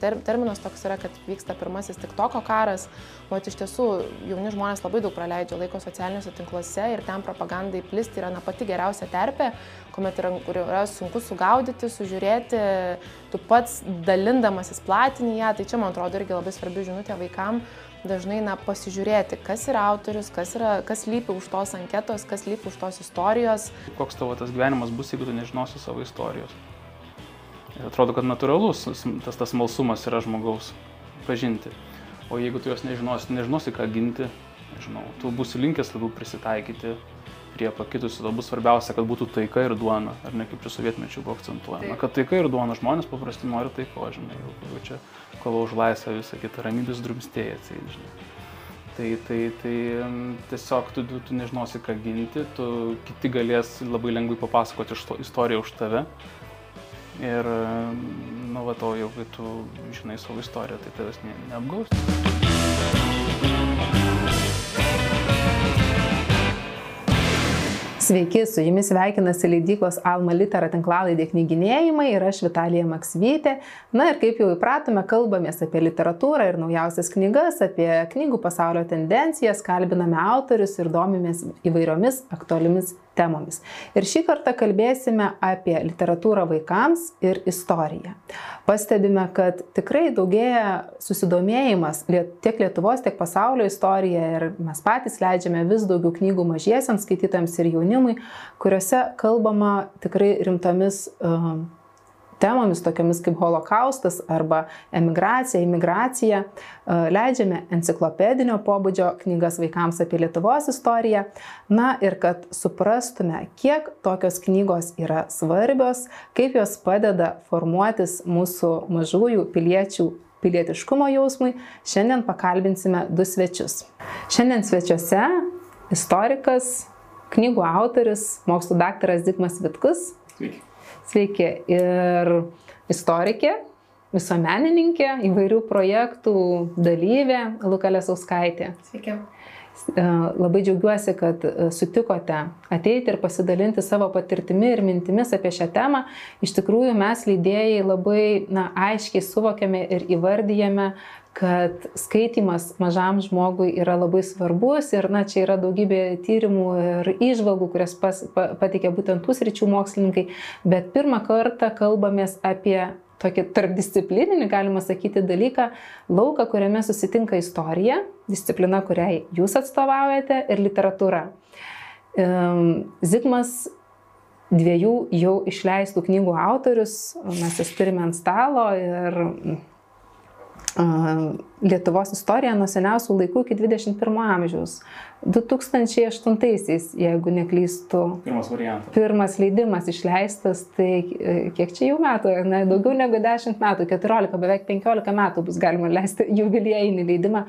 ter, terminas toks yra, kad vyksta pirmasis tik toko karas, o iš tiesų jauni žmonės labai daug praleidžia laiko socialiniuose tinkluose ir ten propagandai plisti yra na, pati geriausia terpė, kuomet yra, yra sunku sugaudyti, sužiūrėti, tu pats dalindamasis platinį ją, tai čia man atrodo irgi labai svarbi žinutė vaikams dažnai na, pasižiūrėti, kas yra autorius, kas, yra, kas lypi už tos anketos, kas lypi už tos istorijos. Koks tavo tas gyvenimas bus, jeigu tu nežinosi savo istorijos. Ir atrodo, kad natūralus tas, tas malsumas yra žmogaus pažinti. O jeigu tu jos nežinosi, nežinosi, ką ginti, nežinau, tu būsi linkęs labiau prisitaikyti prie pakitusių, bus svarbiausia, kad būtų taika ir duona, ar ne kaip čia sovietmečių buvo akcentuojama, kad taika ir duona, žmonės paprastai nori taiko, žinai, jau čia kova už laisvę, visą kitą ramybės drumstėja, tai, žinai. Tai, tai, tai tiesiog tu, tu, tu nežinosi, ką ginti, tu kiti galės labai lengvai papasakoti istoriją už tave, Ir, nu, va, to jau, kai tu žinai savo istoriją, tai tavęs ne, neapgaus. Sveiki, su jumis sveikinasi leidyklos Alma Litera tinklalaidė knyginėjimai ir aš Vitalija Maksvytė. Na ir kaip jau įpratome, kalbamės apie literatūrą ir naujausias knygas, apie knygų pasaulio tendencijas, kalbiname autorius ir domimės įvairiomis aktualiomis temomis. Ir šį kartą kalbėsime apie literatūrą vaikams ir istoriją. Pastebime, kad tikrai daugėja susidomėjimas tiek Lietuvos, tiek pasaulio istorija ir mes patys leidžiame vis daugiau knygų mažiesiams skaitytojams ir jaunimui, kuriuose kalbama tikrai rimtomis uh, temomis, tokiamis kaip holokaustas arba emigracija, imigracija. E, leidžiame enciklopedinio pobūdžio knygas vaikams apie Lietuvos istoriją. Na ir kad suprastume, kiek tokios knygos yra svarbios, kaip jos padeda formuotis mūsų mažųjų piliečių pilietiškumo jausmui, šiandien pakalbinsime du svečius. Šiandien svečiuose istorikas, knygų autorius, mokslo daktaras Dikmas Vitkus. Sveiki. Sveiki. Ir istorikė, visuomenininkė, įvairių projektų dalyvė Luka Lesauskaitė. Sveiki. E, labai džiaugiuosi, kad e, sutikote ateiti ir pasidalinti savo patirtimi ir mintimis apie šią temą. Iš tikrųjų, mes leidėjai labai na, aiškiai suvokiame ir įvardyjame, kad skaitimas mažam žmogui yra labai svarbus ir na, čia yra daugybė tyrimų ir išvalgų, kurias pas, pa, patikė būtent tų sričių mokslininkai, bet pirmą kartą kalbamės apie tokį tarpdisciplininį, galima sakyti, dalyką, lauką, kuriame susitinka istorija, disciplina, kuriai jūs atstovaujate, ir literatūra. Zigmas dviejų jau išleistų knygų autorius, mes jas turime ant stalo ir Lietuvos istoriją nuo seniausių laikų iki 21 amžiaus. 2008-aisiais, jeigu neklystu. Pirmas variantas. Pirmas leidimas išleistas, tai e, kiek čia jau metų, ne, daugiau negu 10 metų, 14, beveik 15 metų bus galima leisti jubiliejinį leidimą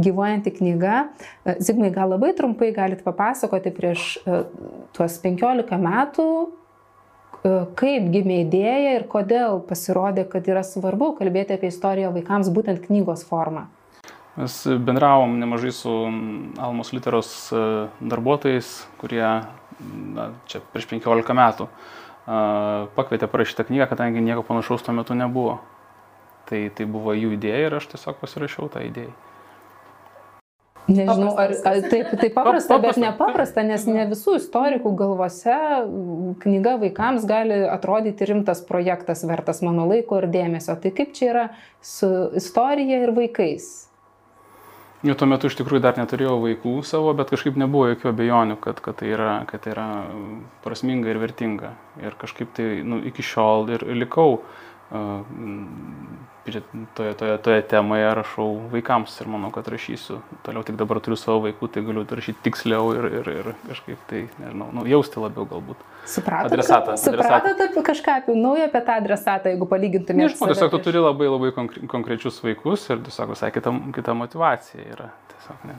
gyvuojantį knygą. E, Zigmai, gal labai trumpai galite papasakoti prieš e, tuos 15 metų kaip gimė idėja ir kodėl pasirodė, kad yra svarbu kalbėti apie istoriją vaikams būtent knygos formą? Mes bendravom nemažai su Almos literos e, darbuotojais, kurie na, čia prieš 15 metų e, pakvietė parašyti knygą, kadangi nieko panašaus tuo metu nebuvo. Tai, tai buvo jų idėja ir aš tiesiog pasirašiau tą idėją. Nežinau, ar, ar taip, taip paprasta, bet nepaprasta, nes ne visų istorikų galvose knyga vaikams gali atrodyti rimtas projektas, vertas mano laiko ir dėmesio. Tai kaip čia yra su istorija ir vaikais? Jau tuo metu iš tikrųjų dar neturėjau vaikų savo, bet kažkaip nebuvo jokių abejonių, kad, kad, tai yra, kad tai yra prasminga ir vertinga. Ir kažkaip tai nu, iki šiol ir, ir likau uh, toje, toje, toje temoje rašau vaikams ir manau, kad rašysiu. Toliau tik dabar turiu savo vaikų, tai galiu rašyti tiksliau ir, ir, ir kažkaip tai, nežinau, nu, jausti labiau galbūt. Supratote? Adresatą. Supratote apie kažką apie naują apie tą adresatą, jeigu palygintumėte? Nežinau, tiesiog tu turi labai labai konkrečius vaikus ir tiesiog visai kita, kita motivacija yra. Tiesiog, ne.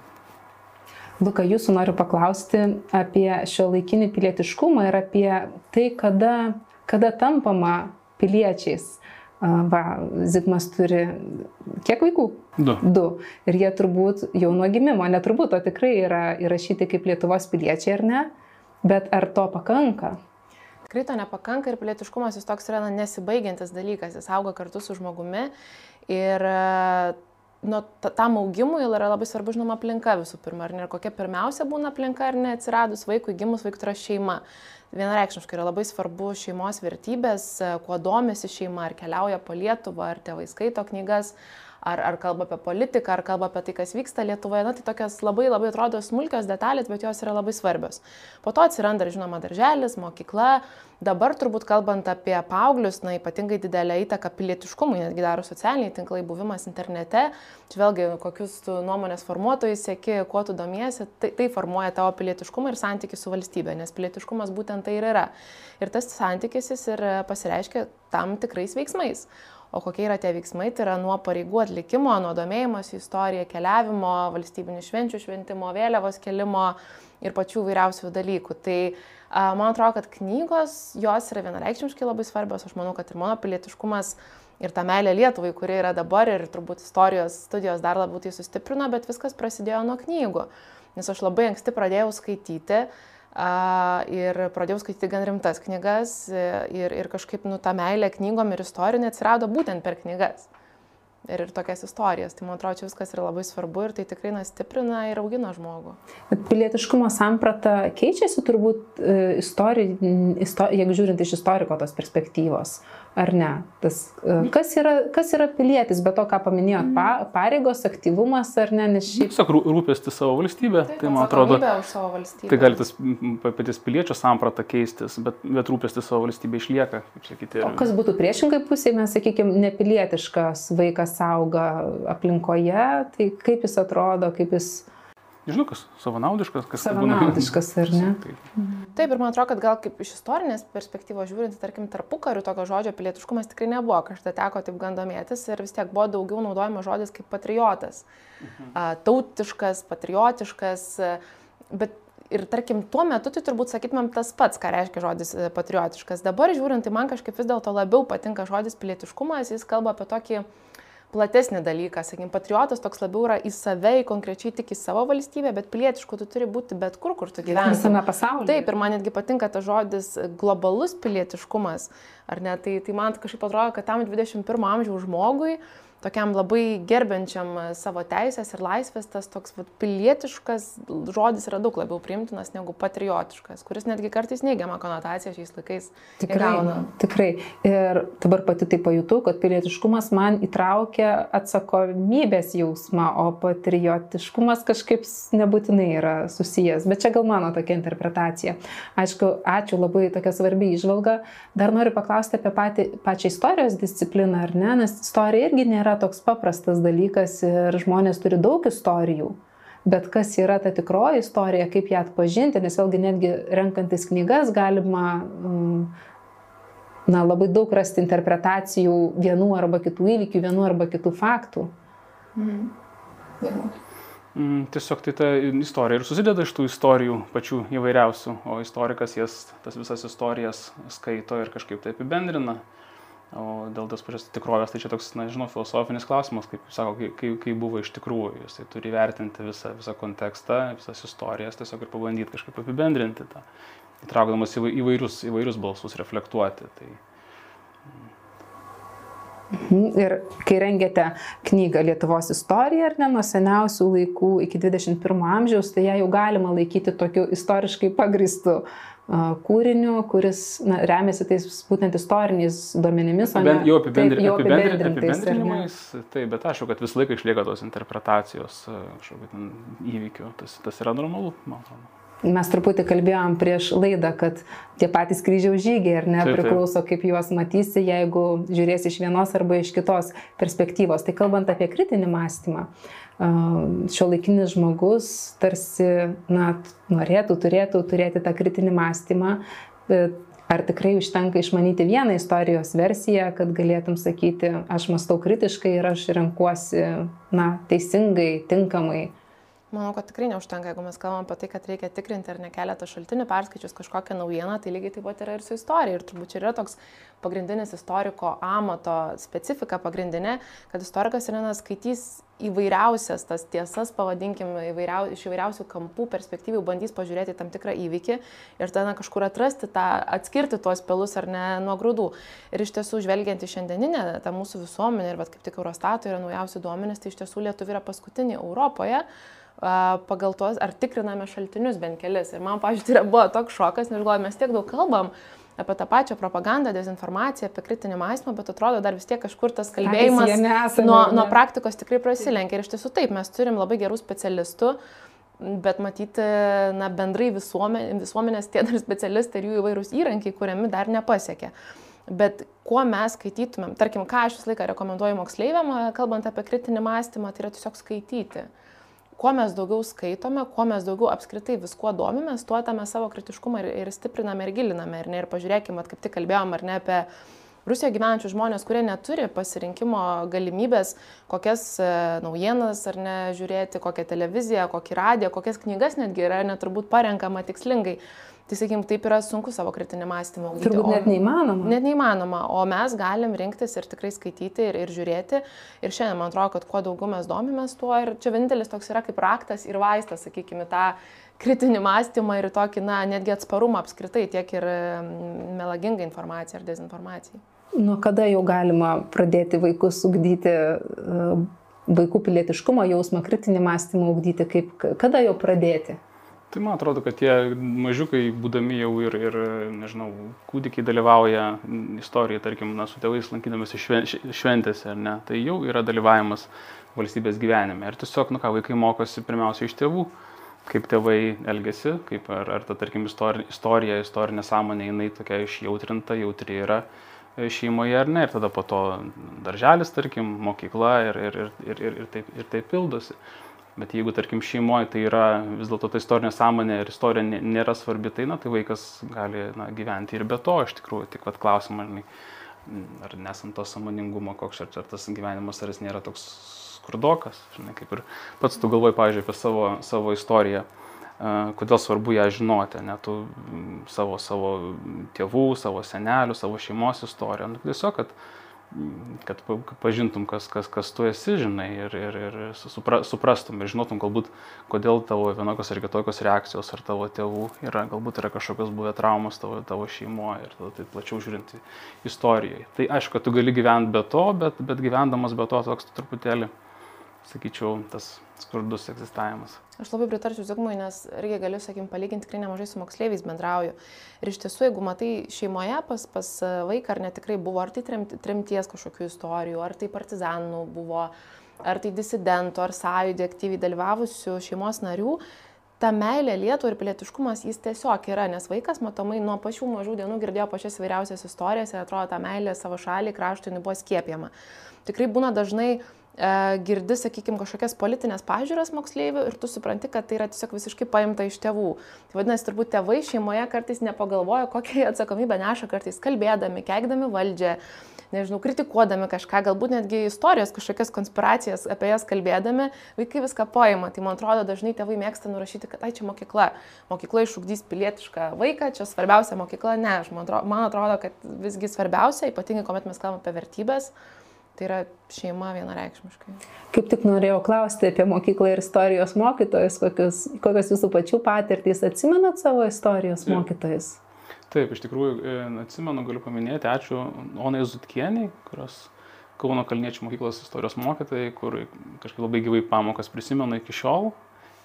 Luka, jūsų noriu paklausti apie šio laikinį pilietiškumą ir apie tai, kada, kada tampama piliečiais. Va, Zigmas turi kiek vaikų? Du. Du. Ir jie turbūt jau nuo gimimo, neturbūt, o tikrai yra įrašyti kaip Lietuvos piliečiai, ar ne? Bet ar to pakanka? Tikrai to nepakanka ir pilietiškumas jis toks yra na, nesibaigiantis dalykas, jis auga kartu su žmogumi Ir nu, tam augimui yra labai svarbu, žinoma, aplinka visų pirma, ar ne, ir kokia pirmiausia būna aplinka, ar ne, atsiradus vaikui, gimus vaikui, tai yra šeima. Vienareikšmiškai yra labai svarbu šeimos vertybės, kuo domisi šeima, ar keliauja po Lietuvą, ar tėvai skaito knygas, ar, ar kalba apie politiką, ar kalba apie tai, kas vyksta Lietuvoje. Na, tai tokios labai labai atrodo smulkios detalės, bet jos yra labai svarbios. Po to atsiranda, žinoma, darželis, mokykla. Dabar turbūt kalbant apie paauglius, na, ypatingai didelę įtaką pilietiškumui, netgi daro socialiniai tinklai, buvimas internete. Čia vėlgi, kokius tu nuomonės formuotojus sėki, kuo tu domiesi, tai, tai formuoja tavo pilietiškumą ir santykių su valstybė, nes pilietiškumas būtent tai ir yra. Ir tas santykis jis ir pasireiškia tam tikrais veiksmais. O kokie yra tie veiksmai, tai yra nuo pareigų atlikimo, nuo domėjimosi istorija, keliavimo, valstybinių švenčių šventimo, vėliavos kelimo ir pačių vairiausių dalykų. Tai man atrodo, kad knygos, jos yra vienareikšmiškai labai svarbios. Aš manau, kad ir mano pilietiškumas ir ta meilė Lietuvai, kuri yra dabar ir turbūt istorijos studijos dar labiau tai sustiprino, bet viskas prasidėjo nuo knygų. Nes aš labai anksti pradėjau skaityti ir pradėjau skaityti gan rimtas knygas ir, ir kažkaip nu, ta meilė knygom ir istorinė atsirado būtent per knygas. Ir, ir tokias istorijas. Tai man atrodo, čia viskas yra labai svarbu ir tai tikrai na, stiprina ir augina žmogų. Bet pilietiškumo samprata keičiasi turbūt, e, istori, istori, jeigu žiūrint iš istoriko tos perspektyvos. Uh, ar ne? Tas, e, kas, yra, kas yra pilietis, be to, ką paminėjot, pa, pareigos, aktyvumas ar ne? Nes šiaip... Tiesiog rūpesti savo valstybę, tai, tai man atrodo. Tai gali tas patys piliečio samprata keistis, bet, bet rūpesti savo valstybė išlieka, kaip sakyti. Ir... O kas būtų priešingai pusėje, mes sakykime, nepilietiškas vaikas auga aplinkoje, tai kaip jis atrodo, kaip jis nežinau, kas savanaudiškas, kas savanaudiškas, ar ne? Taip. Taip, ir man atrodo, kad gal kaip iš istorinės perspektyvos žiūrint, tarkim, tarpu karių tokio žodžio pilietiškumas tikrai nebuvo, kažkada teko taip gan domėtis ir vis tiek buvo daugiau naudojama žodis kaip patriotas. Mhm. Tautiškas, patriotiškas, bet ir tarkim, tuo metu tai turbūt sakytumėm tas pats, ką reiškia žodis e, patriotiškas. Dabar žiūrint, tai man kažkaip vis dėlto labiau patinka žodis pilietiškumas, jis kalba apie tokį platesnį dalyką. Sakykime, patriotas toks labiau yra į save, į konkrečiai tik į savo valstybę, bet pilietišku tu turi būti bet kur, kur tu gyveni. Visame pasaulyje. Taip, ir man netgi patinka tas žodis globalus pilietiškumas. Ar ne? Tai, tai man kažkaip atrodo, kad tam 21 amžiaus žmogui tokiam labai gerbiančiam e, savo teisės ir laisvės, tas toks vat, pilietiškas žodis yra daug labiau priimtinas negu patriotiškas, kuris netgi kartais neigiamą konotaciją šiais laikais tikrai, gauna. Tikrai. Ir dabar pati tai pajutau, kad pilietiškumas man įtraukia atsakomybės jausmą, o patriotiškumas kažkaip nebūtinai yra susijęs. Bet čia gal mano tokia interpretacija. Aišku, ačiū labai tokia svarbi išvalga. Dar noriu paklausti apie patį, pačią istorijos discipliną, ar ne? Nes istorija irgi nėra nėra toks paprastas dalykas ir žmonės turi daug istorijų. Bet kas yra ta tikroji istorija, kaip ją atpažinti, nes vėlgi netgi renkantis knygas galima mm, na, labai daug rasti interpretacijų vienų arba kitų įvykių, vienų arba kitų faktų. Mhm. Mm, tiesiog tai ta istorija ir susideda iš tų istorijų pačių įvairiausių, o istorikas jas, tas visas istorijas skaito ir kažkaip tai apibendrina. O dėl tos pačios tikrovės, tai čia toks, na, žinau, filosofinis klausimas, kaip sako, kaip, kaip, buvo iš tikrųjų. Jisai turi vertinti visą, visą kontekstą, visas istorijas, tiesiog ir pabandyti kažkaip apibendrinti tą, įtraukdamas įvairius, įvairius balsus, reflektuoti. Tai, mhm. Ir kai rengėte knygą Lietuvos istorija, ar ne, nuo seniausių laikų iki 21 amžiaus, tai ją jau galima laikyti tokiu istoriškai pagristu uh, kūriniu, kuris na, remiasi tais būtent istoriniais duomenimis. Apibend, jau apibendri, taip, apibendri, apibendrinimais, taip, bet jau, kad visą laiką išlieka tos interpretacijos kažkokių įvykių, tas, tas yra normalu, man atrodo. Mes truputį kalbėjom prieš laidą, kad tie patys kryžiaus žygiai, ar ne, taip, taip. priklauso, kaip juos matysi, jeigu žiūrėsi iš vienos arba iš kitos perspektyvos. Tai kalbant apie kritinį mąstymą, šio laikinis žmogus tarsi na, norėtų, turėtų turėti tą kritinį mąstymą, bet ar tikrai užtenka išmanyti vieną istorijos versiją, kad galėtum sakyti, aš mastau kritiškai ir aš renkuosi na, teisingai, tinkamai. Manau, kad tikrai neužtenka, jeigu mes kalbam apie tai, kad reikia tikrinti ar ne keletą šaltinių, perskaičius kažkokią naujieną, tai lygiai taip pat yra ir su istorija. Ir turbūt čia yra toks pagrindinis istoriko amato specifika pagrindinė, kad istorikas yra skaitys įvairiausias tas tiesas, pavadinkim, įvairiau, iš įvairiausių kampų perspektyvų bandys pažiūrėti tam tikrą įvykį ir tada kažkur atrasti tą, atskirti tuos pelus ar ne nuo grūdų. Ir iš tiesų, žvelgiant į šiandieninę tą mūsų visuomenę ir kaip tik Eurostato yra naujausi duomenys, tai iš tiesų Lietuva yra paskutinė Europoje pagal tuos, ar tikriname šaltinius bent kelis. Ir man, pažiūrėjau, tai buvo toks šokas, nes galvoju, mes tiek daug kalbam apie tą pačią propagandą, dezinformaciją, apie kritinį mąstymą, bet atrodo dar vis tiek kažkur tas kalbėjimas nesame, nuo, nuo praktikos tikrai prasilenkia. Ir iš tiesų taip, mes turim labai gerų specialistų, bet matyti, na, bendrai visuomenė, visuomenės tie dar specialistai ir jų įvairūs įrankiai, kuriami dar nepasiekė. Bet kuo mes skaitytumėm, tarkim, ką aš visą laiką rekomenduoju moksleiviam, kalbant apie kritinį mąstymą, tai yra tiesiog skaityti kuo mes daugiau skaitome, kuo mes daugiau apskritai viskuo domimės, tuo tą mes savo kritiškumą ir, ir stipriname ir giliname. Ir, ne, ir pažiūrėkime, kaip tik kalbėjom ar ne apie Rusijoje gyvenančius žmonės, kurie neturi pasirinkimo galimybės, kokias e, naujienas ar ne žiūrėti, kokią televiziją, kokį radiją, kokias knygas netgi yra neturbūt parenkama tikslingai. Tai sakykim, taip yra sunku savo kritinį mąstymą ugdyti. Turbūt net neįmanoma. Net neįmanoma, o mes galim rinktis ir tikrai skaityti ir, ir žiūrėti. Ir šiandien man atrodo, kad kuo daugiau mes domimės tuo ir čia vienintelis toks yra kaip raktas ir vaistas, sakykime, tą kritinį mąstymą ir tokį, na, netgi atsparumą apskritai tiek ir melagingą informaciją ar dezinformaciją. Nuo kada jau galima pradėti vaikus ugdyti e, vaikų pilietiškumo jausmą, kritinį mąstymą ugdyti, kaip, kada jau pradėti? Tai man atrodo, kad tie mažiukai, būdami jau ir, ir nežinau, kūdikiai dalyvauja istorijoje, tarkim, na, su tėvais lankydamasi šventėse, ar ne, tai jau yra dalyvavimas valstybės gyvenime. Ir tiesiog, nu ką, vaikai mokosi pirmiausia iš tėvų, kaip tėvai elgesi, kaip ar, ar ta, tarkim, istorija, istorija, istorinė sąmonė, jinai tokia išjautrinta, jautri yra šeimoje ar ne, ir tada po to darželis, tarkim, mokykla ir, ir, ir, ir, ir, taip, ir taip pildosi. Bet jeigu, tarkim, šeimoje tai yra vis dėlto ta istorinė sąmonė ir istorija nėra svarbi, tai, na, tai vaikas gali na, gyventi ir be to, iš tikrųjų, tik vad klausimas, žinai, ar nesant to samoningumo, koks ar, ar tas gyvenimas, ar jis nėra toks skurdokas, žinai, kaip ir pats tu galvoji, pavyzdžiui, apie savo, savo istoriją, kodėl svarbu ją žinoti, net tu savo, savo tėvų, savo senelių, savo šeimos istoriją, nu, tiesiog, kad kad pažintum, kas, kas, kas tu esi, žinai, ir, ir, ir supra, suprastum ir žinotum galbūt, kodėl tavo vienokios ar kitokios reakcijos ar tavo tėvų yra, galbūt yra kažkokios buvę traumos tavo, tavo šeimoje ir tada tai plačiau žiūrint istorijoje. Tai aišku, kad tu gali gyventi be to, bet, bet gyvendamas be to toks truputėlį, sakyčiau, tas skurdus egzistavimas. Aš labai pritarčiau Zigmui, nes irgi galiu, sakykim, palyginti tikrai nemažai su moksleiviais bendrauju. Ir iš tiesų, jeigu matai šeimoje pas, pas vaiką, ar netikrai buvo, ar tai tremties kažkokių istorijų, ar tai partizanų buvo, ar tai disidentų, ar sąjūdį aktyviai dalyvavusių šeimos narių, ta meilė Lietuvai ir pilietiškumas jis tiesiog yra, nes vaikas matomai nuo pačių mažų dienų girdėjo pačias įvairiausias istorijas ir atrodo, ta meilė savo šaliai, kraštui buvo skiepiama. Tikrai būna dažnai girdi, sakykime, kažkokias politinės pažiūras moksleivių ir tu supranti, kad tai yra tiesiog visiškai paimta iš tėvų. Tai vadinasi, turbūt tėvai šeimoje kartais nepagalvoja, kokią atsakomybę neša kartais kalbėdami, keikdami valdžią, nežinau, kritikuodami kažką, galbūt netgi istorijos, kažkokias konspiracijas apie jas kalbėdami, vaikai viską poima. Tai man atrodo, dažnai tėvai mėgsta nurašyti, kad tai čia mokykla. Mokykla išugdys pilietišką vaiką, čia svarbiausia mokykla. Ne, man atrodo, kad visgi svarbiausia, ypatingai kuomet mes kalbame apie vertybės, Tai yra šeima vienareikšmiškai. Kaip tik norėjau klausti apie mokyklą ir istorijos mokytojus, kokios, kokios jūsų pačių patirtys, atsimenat savo istorijos mokytojus? Taip, iš tikrųjų, e, atsimenu, galiu paminėti, ačiū Onai Zutkieniai, kurios Kauno Kalniečių mokyklos istorijos mokytojai, kur kažkaip labai gyvai pamokas prisimenu iki šiol.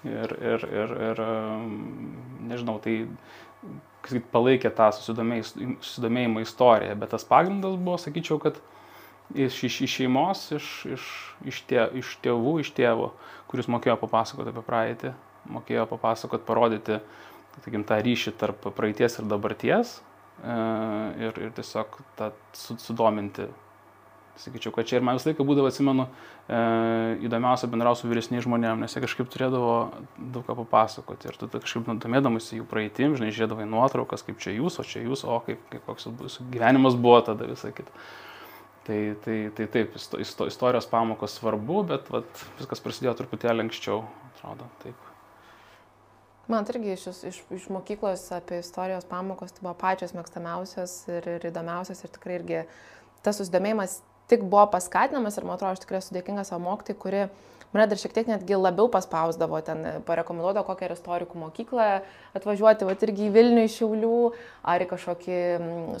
Ir, ir, ir, ir nežinau, tai palaikė tą susidomėjimą istoriją, bet tas pagrindas buvo, sakyčiau, kad iš, iš, iš šeimos, iš, iš, iš, tė, iš tėvų, iš tėvo, kuris mokėjo papasakoti apie praeitį, mokėjo papasakoti, parodyti takim, tą ryšį tarp praeities ir dabarties e, ir, ir tiesiog tą sudominti. Sakyčiau, kad čia ir man visą laiką būdavo, atsimenu, e, įdomiausia bendrausiu su vyresniais žmonėmis, nes jie kažkaip turėdavo daug ką papasakoti. Ir tu kažkaip domėdamasi jų praeitim, žinai, žiūrėdavai nuotraukas, kaip čia jūs, o čia jūs, o kaip, kaip koks jūsų gyvenimas buvo tada visą kitą. Tai, tai, tai taip, istorijos pamokos svarbu, bet vat, viskas prasidėjo truputėlį anksčiau, atrodo, taip. Man irgi iš, iš, iš mokyklos apie istorijos pamokos tai buvo pačios mėgstamiausios ir, ir įdomiausios ir tikrai irgi tas susidomėjimas tik buvo paskatinamas ir man atrodo, aš tikrai esu dėkinga savo mokytojai, kuri mane dar šiek tiek netgi labiau paspausdavo, ten parekomenduodavo kokią istorikų mokyklą atvažiuoti, va irgi į Vilnių iš Šiaulių, ar į kažkokį,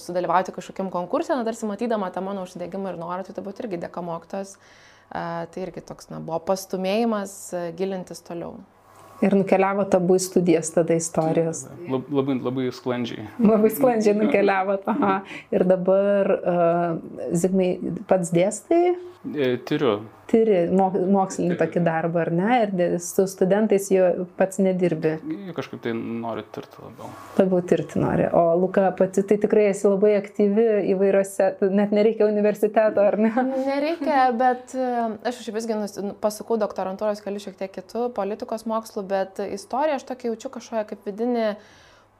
sudalyvauti kažkokiam konkursė, na tarsi matydama tą mano užsidėgymą ir norą, tai buvo irgi dėka mokytos. Uh, tai irgi toks, na, buvo pastumėjimas uh, gilintis toliau. Ir nukeliavo tabu į studijas tada istorijos. Labai, labai sklandžiai. Labai sklandžiai nukeliavo, aha. Ir dabar, uh, Zigmai, pats dėstai? E, turiu, tyri mokslinį tokį darbą, ar ne? Ir su studentais jo pats nedirbi. Kažkaip tai nori tirti labiau. Labiau tirti nori. O Luka, pati tai tikrai esi labai aktyvi įvairiose, net nereikia universiteto, ar ne? Nereikia, bet e, aš iš visgi pasakau doktorantūros keliu šiek tiek kitų politikos mokslų, bet istoriją aš tokį jaučiu kažkoje kaip vidinį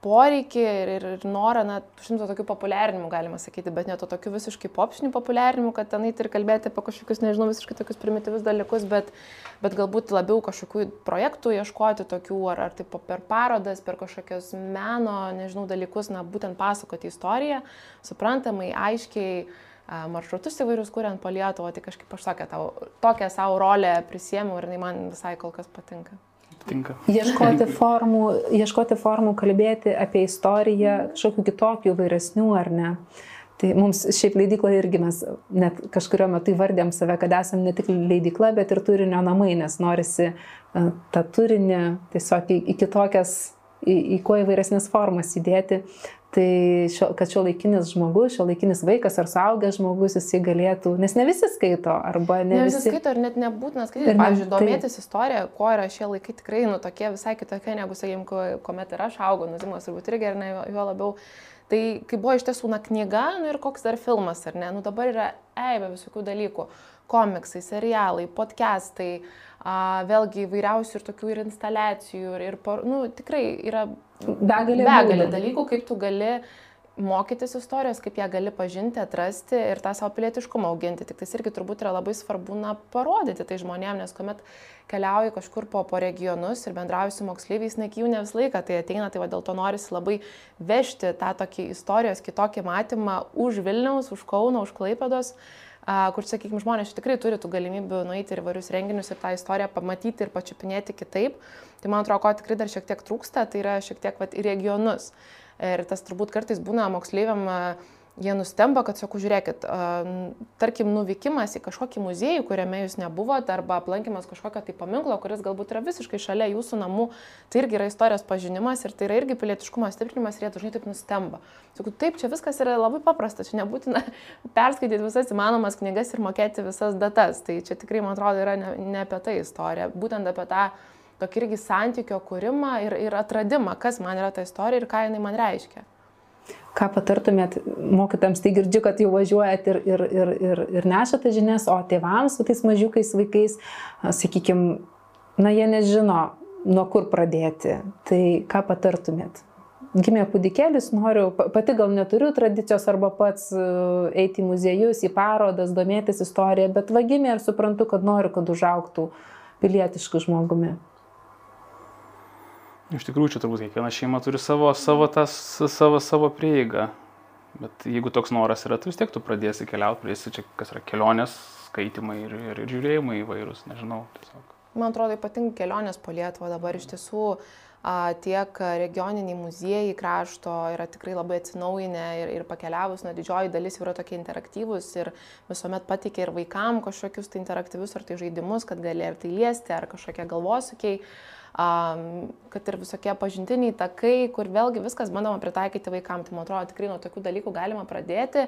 poreikį ir, ir, ir norą, na, šimto tokių populiarinimų galima sakyti, bet ne to tokių visiškai popšinių populiarinimų, kad tenai ir kalbėti apie kažkokius, nežinau, visiškai tokius primityvius dalykus, bet, bet galbūt labiau kažkokių projektų ieškoti tokių, ar, ar taip per parodas, per kažkokius meno, nežinau, dalykus, na, būtent pasakoti istoriją, suprantamai, aiškiai maršrutus įvairius kuriant po Lietuvą, tai kažkaip aš tokią, tokią savo rolę prisėmiau ir jinai man visai kol kas patinka tinka. Ieškoti formų, ieškoti formų kalbėti apie istoriją, kažkokių kitokių, vairesnių ar ne. Tai mums šiaip leidykloje irgi mes net kažkurio metu įvardėm save, kad esame ne tik leidykla, bet ir turinio namai, nes norisi uh, tą turinį tiesiog į, į kitokias, į, į kuo įvairesnės formas įdėti. Tai šio, kad šio laikinis žmogus, šio laikinis vaikas ar suaugęs žmogus jisai galėtų, nes ne visi skaito, arba ne, ne visi. visi skaito ir net nebūtina skaityti. Ir Pavyzdžiui, domėtis tai... istoriją, ko yra šie laikai tikrai, nu, tokie visai kitokie, negu, sakykime, kuomet ir aš augau, nuzimas turbūt irgi, ir ne, jo labiau. Tai kai buvo iš tiesų na knyga, nu ir koks dar filmas, ar ne, nu dabar yra eibė visokių dalykų. Komiksai, serialai, podcastai, a, vėlgi įvairiausių ir tokių ir instaliacijų, ir, ir nu, tikrai yra begalė, begalė dalykų, kaip tu gali mokytis istorijos, kaip ją gali pažinti, atrasti ir tą savo pilietiškumą auginti. Tik tai irgi turbūt yra labai svarbu na, parodyti tai žmonėms, nes kuomet keliauji kažkur po, po regionus ir bendrauji su moksleiviais, na, jų ne visą laiką tai ateina, tai va, dėl to norisi labai vežti tą tokį istorijos kitokį matymą už Vilniaus, už Kauno, už Klaipados kur, sakykime, žmonės tikrai turi tų galimybių nueiti ir įvairius renginius ir tą istoriją pamatyti ir pačiupinėti kitaip. Tai man atrodo, ko tikrai dar šiek tiek trūksta, tai yra šiek tiek vat, į regionus. Ir tas turbūt kartais būna moksleiviam jie nustemba, kad sakau, žiūrėkit, tarkim, nuvykimas į kažkokį muziejų, kuriame jūs nebuvote, arba aplankimas kažkokio tai paminklo, kuris galbūt yra visiškai šalia jūsų namų, tai irgi yra istorijos pažinimas ir tai yra irgi pilietiškumo stiprinimas ir jie dažnai taip nustemba. Sakau, taip, čia viskas yra labai paprasta, čia nebūtina perskaityti visas įmanomas knygas ir mokėti visas datas. Tai čia tikrai, man atrodo, yra ne, ne apie tai istorija, būtent apie tą tokį irgi santykio kūrimą ir, ir atradimą, kas man yra ta istorija ir ką jinai man reiškia ką patartumėt mokytams, tai girdžiu, kad jau važiuojat ir, ir, ir, ir, ir nešate žinias, o tėvams su tais mažiukais vaikais, sakykime, na jie nežino, nuo kur pradėti. Tai ką patartumėt? Gimė kūdikėlis, noriu, pati gal neturiu tradicijos arba pats eiti į muziejus, į parodas, domėtis istoriją, bet va gimė ir suprantu, kad noriu, kad užauktų pilietiškų žmogumi. Iš tikrųjų, čia turbūt kiekviena šeima turi savo, savo, tas, savo, savo prieigą. Bet jeigu toks noras yra, tai vis tiek tu pradėsi keliauti, pradėsi čia, kas yra kelionės, skaitimai ir, ir, ir žiūrėjimai įvairūs, nežinau. Tiesiog. Man atrodo, ypatingai kelionės po Lietuvą dabar iš tiesų a, tiek regioniniai muziejai krašto yra tikrai labai atsinaujinę ir, ir pakeliavus, na, didžioji dalis yra tokie interaktyvūs ir visuomet pateikia ir vaikam kažkokius tai interaktyvius ar tai žaidimus, kad gali ar tai liesti, ar kažkokie galvosukiai kad ir visokie pažintiniai takai, kur vėlgi viskas bandoma pritaikyti vaikams. Tai man atrodo, tikrai nuo tokių dalykų galima pradėti,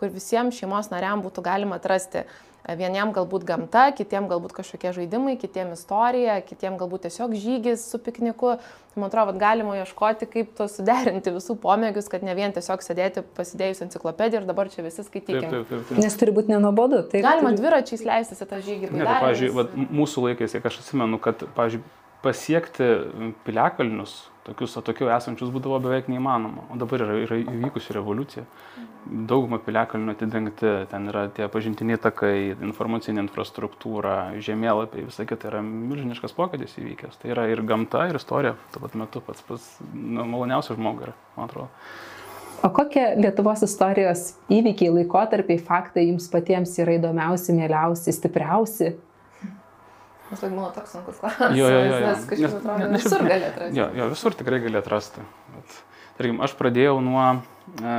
kur visiems šeimos nariam būtų galima atrasti. Vieniem galbūt gamta, kitiem galbūt kažkokie žaidimai, kitiem istorija, kitiem galbūt tiesiog žygis su pikniku. Tai man atrodo, galima ieškoti, kaip to suderinti visų pomėgius, kad ne vien tiesiog sėdėti pasidėjus enciklopediją ir dabar čia visi skaitykime. Taip, taip, taip, taip. Nes turi būti nenuobodu. Galima turi... dviračiais leistis į tą žygį. Ne, tai, pavyzdžiui, vat, mūsų laikais, kiek aš atsimenu, kad, pavyzdžiui, pasiekti piliakalnius, tokius atokiau esančius būdavo beveik neįmanoma. O dabar yra, yra įvykusi revoliucija. Daugumą piliakalnių atidengti, ten yra tie pažintiniai takai, informacinė infrastruktūra, žemėlapiai, visą kitą yra milžiniškas pokytis įvykęs. Tai yra ir gamta, ir istorija, tuo pat metu pats pats nu, maloniausias žmogus yra, man atrodo. O kokie Lietuvos istorijos įvykiai, laikotarpiai, faktai jums patiems yra įdomiausi, mieliausi, stipriausi? Aš tai manau, toks sunkus klausimas. Jo, jo, jo. jo. Nes kažkaip atrodo, ne, visur gali atrasti. Jo, jo, visur tikrai gali atrasti. Bet, tarkim, aš pradėjau nuo, e,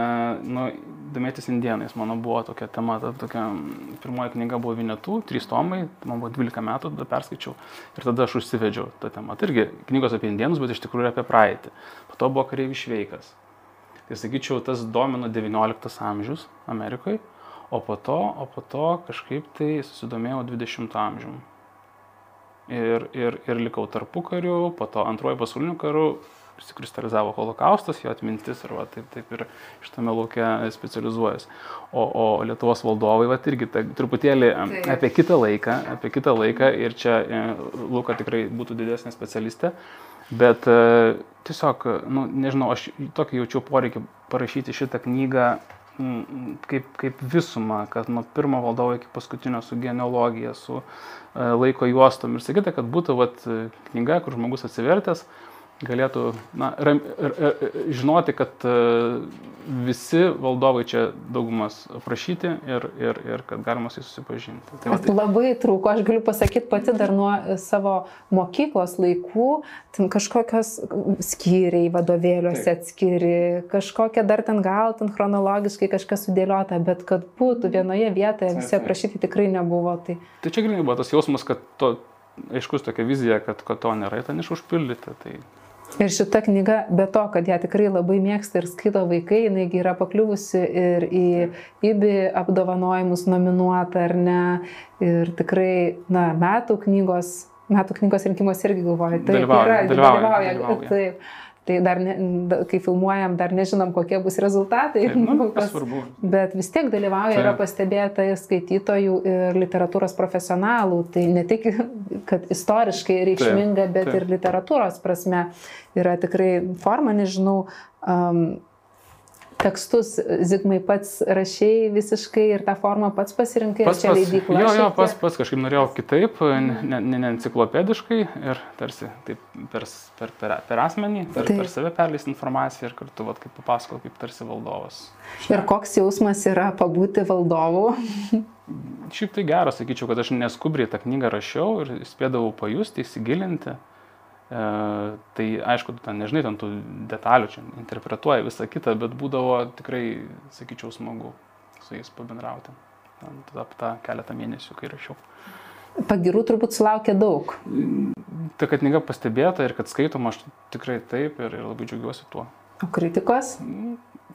nuo domėtis indienais. Mano buvo tokia tema, ta, tokia pirmoji knyga buvo Vinetų, trys tomai, man buvo 12 metų, tada perskaičiau ir tada aš užsivedžiau tą temą. Tai irgi knygos apie indienus, bet iš tikrųjų apie praeitį. Po to buvo kareivis šveikas. Tai sakyčiau, tas domino 19 amžius Amerikoje, o po to, o po to kažkaip tai susidomėjau 20 amžiumi ir, ir, ir likau tarpu kariu, po to antrojo pasauliniu karu išsikristalizavo holokaustas, jo atmintis ir va, taip, taip ir šitame laukia specializuojas. O, o Lietuvos valdovai, va, irgi ta, truputėlį taip. apie kitą laiką, apie kitą laiką ir čia e, Luka tikrai būtų didesnė specialistė, bet e, tiesiog, nu, nežinau, aš tokį jaučiu poreikį parašyti šitą knygą kaip, kaip visumą, kad nuo pirmo valdovo iki paskutinio su genealogija, su laiko juostom ir sakyti, kad būtų vat, knyga, kur žmogus atsivertęs, galėtų na, ram, r, r, žinoti, kad visi valdovai čia daugumas aprašyti ir, ir, ir kad galima su jais susipažinti. Tai, tai... Labai trūko, aš galiu pasakyti pati dar nuo savo mokyklos laikų, ten kažkokios skyriai vadovėliuose Taip. atskiri, kažkokia dar ten gal ten chronologiškai kažkas sudėliota, bet kad būtų vienoje vietoje visi aprašyti tikrai nebuvo. Tai, tai čia grinai buvo tas jausmas, kad to aiškus tokia vizija, kad, kad to nėra, ten išužpildyti. Tai Ir šita knyga, be to, kad ją tikrai labai mėgsta ir skaito vaikai, jinai yra pakliuvusi ir į IBI apdovanojimus nominuota ar ne. Ir tikrai, na, metų knygos, metų knygos rinkimuose irgi galvoju, tai dalyvauja. Yra, dalyvauja, dalyvauja, dalyvauja. Taip. Tai dar, ne, kai filmuojam, dar nežinom, kokie bus rezultatai. Taip, nu, pas, bet vis tiek dalyvauja, Taip. yra pastebėta skaitytojų ir literatūros profesionalų. Tai ne tik, kad istoriškai reikšminga, Taip. bet Taip. ir literatūros prasme yra tikrai forma, nežinau. Um, tekstus Zigmai pats rašiai visiškai ir tą formą pats pasirinkai, pats, čia leidykla. Jo, jo, pats, pats kažkaip norėjau kitaip, ne, ne, ne enciklopediškai ir tarsi taip per, per, per, per asmenį, per, taip. per save perleisti informaciją ir kartu, vat, kaip papasakau, kaip tarsi valdovas. Ir koks jausmas yra pabūti valdovu? Šiaip tai geras, sakyčiau, kad aš neskubriai tą knygą rašiau ir spėdavau pajusti, įsigilinti. E, tai aišku, tu ten nežinai, ten tų detalių čia interpretuoji visą kitą, bet būdavo tikrai, sakyčiau, smagu su jais pabendrauti. Tada tą keletą mėnesių, kai rašiau. Pagirų turbūt sulaukė daug. Ta, kad knyga pastebėta ir kad skaitoma, aš tikrai taip ir, ir labai džiaugiuosi tuo. O kritikos?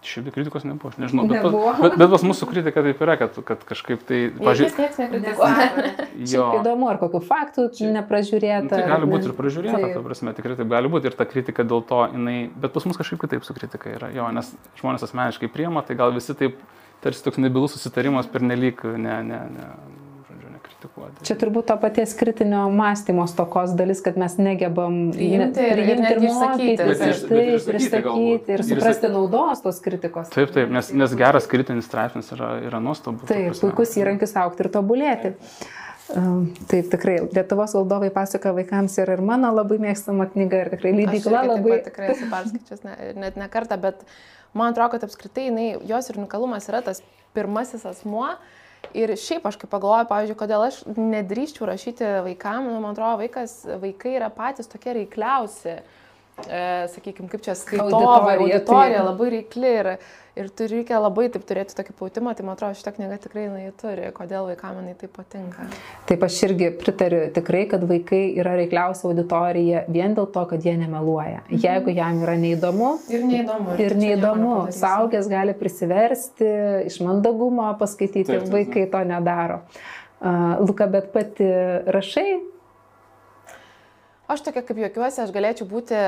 Šiaip kritikos nebuvo, aš nežinau. Bet, nebuvo. bet, bet pas mūsų kritika taip yra, kad, kad kažkaip tai... Pažiūrėjau. Niekas nekritikuoja. jo. Įdomu, ar kokių faktų nepražiūrėta. Nu, tai gali būti ir pražiūrėta, tai... ta prasme, tikrai taip gali būti ir ta kritika dėl to, jinai, bet pas mus kažkaip kitaip su kritika yra. Jo, nes žmonės asmeniškai priema, tai gal visi taip, tarsi toks nebilus susitarimas per nelik, ne, ne, ne, kritikuoti. Čia turbūt to paties kritinio mąstymo stokos dalis, kad mes negebam priimti ir, priimti ir, ir mokyti, taip, pristatyti ir suprasti naudos tos kritikos. Taip, taip, nes, nes geras kritinis straipsnis yra, yra nuostabu. Taip, puikus įrankis aukti ir tobulėti. Taip, tikrai, Lietuvos valdovai pasako vaikams ir, ir mano labai mėgstama knyga ir tikrai leidykla labai. Pat, tikrai esu perskaičius ne, net ne kartą, bet man atrodo, kad apskritai jinai, jos ir unikalumas yra tas pirmasis asmuo, uh, Ir šiaip aš kaip pagalvoju, pavyzdžiui, kodėl aš nedrįščiau rašyti vaikam, nu, man atrodo, vaikas, vaikai yra patys tokie reikliausi, sakykime, kaip čia skaitovai, auditorija, auditorija tai... labai reikli ir, ir tu reikia labai taip turėti tokį pautimą, tai man atrodo, šitą knygą tikrai jinai turi, kodėl vaikams jinai taip patinka. Taip, aš irgi pritariu tikrai, kad vaikai yra reikliausia auditorija vien dėl to, kad jie nemeluoja. Mhm. Jeigu jam yra neįdomu. Ir neįdomu. Ir neįdomu. Saugęs gali prisiversti, iš mandagumo paskaityti, taip, taip, taip. vaikai to nedaro. Uh, Luka, bet pati rašai Aš tokia kaip juokiuosi, aš galėčiau būti e,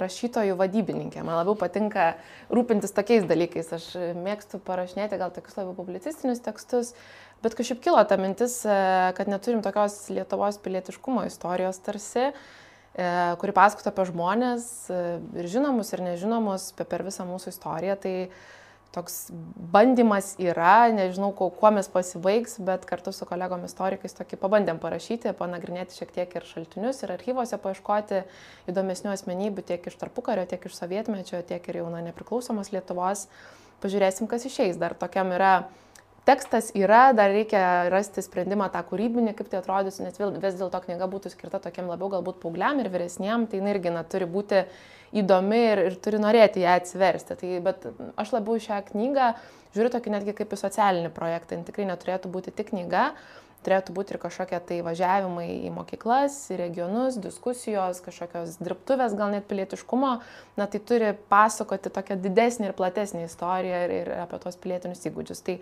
rašytojų vadybininkė. Man labiau patinka rūpintis tokiais dalykais. Aš mėgstu parašinėti gal tokius labiau publicistinius tekstus, bet kažkaip kilo ta mintis, e, kad neturim tokios Lietuvos pilietiškumo istorijos tarsi, e, kuri pasakotų apie žmonės e, ir žinomus, ir nežinomus per visą mūsų istoriją. Tai, toks bandymas yra, nežinau, kuo, kuo mes pasibaigs, bet kartu su kolegom istorikais tokį pabandėm parašyti, panagrinėti šiek tiek ir šaltinius, ir archyvose paieškoti įdomesnių asmenybių tiek iš tarpukario, tiek iš sovietmečio, tiek ir jau na, nepriklausomos Lietuvos. Pažiūrėsim, kas išeis. Dar tokiam yra tekstas yra, dar reikia rasti sprendimą tą kūrybinį, kaip tai atrodys, nes vis dėlto knyga būtų skirta tokiam labiau galbūt paaugliam ir vyresniem, tai irgi na, turi būti įdomi ir, ir turi norėti ją atsiversti. Tai, bet aš labiau šią knygą žiūriu tokį netgi kaip į socialinį projektą, jis tikrai neturėtų būti tik knyga, turėtų būti ir kažkokie tai važiavimai į mokyklas, į regionus, diskusijos, kažkokios dirbtuvės, gal net pilietiškumo, na tai turi pasakoti tokią didesnį ir platesnį istoriją ir, ir apie tos pilietinius įgūdžius. Tai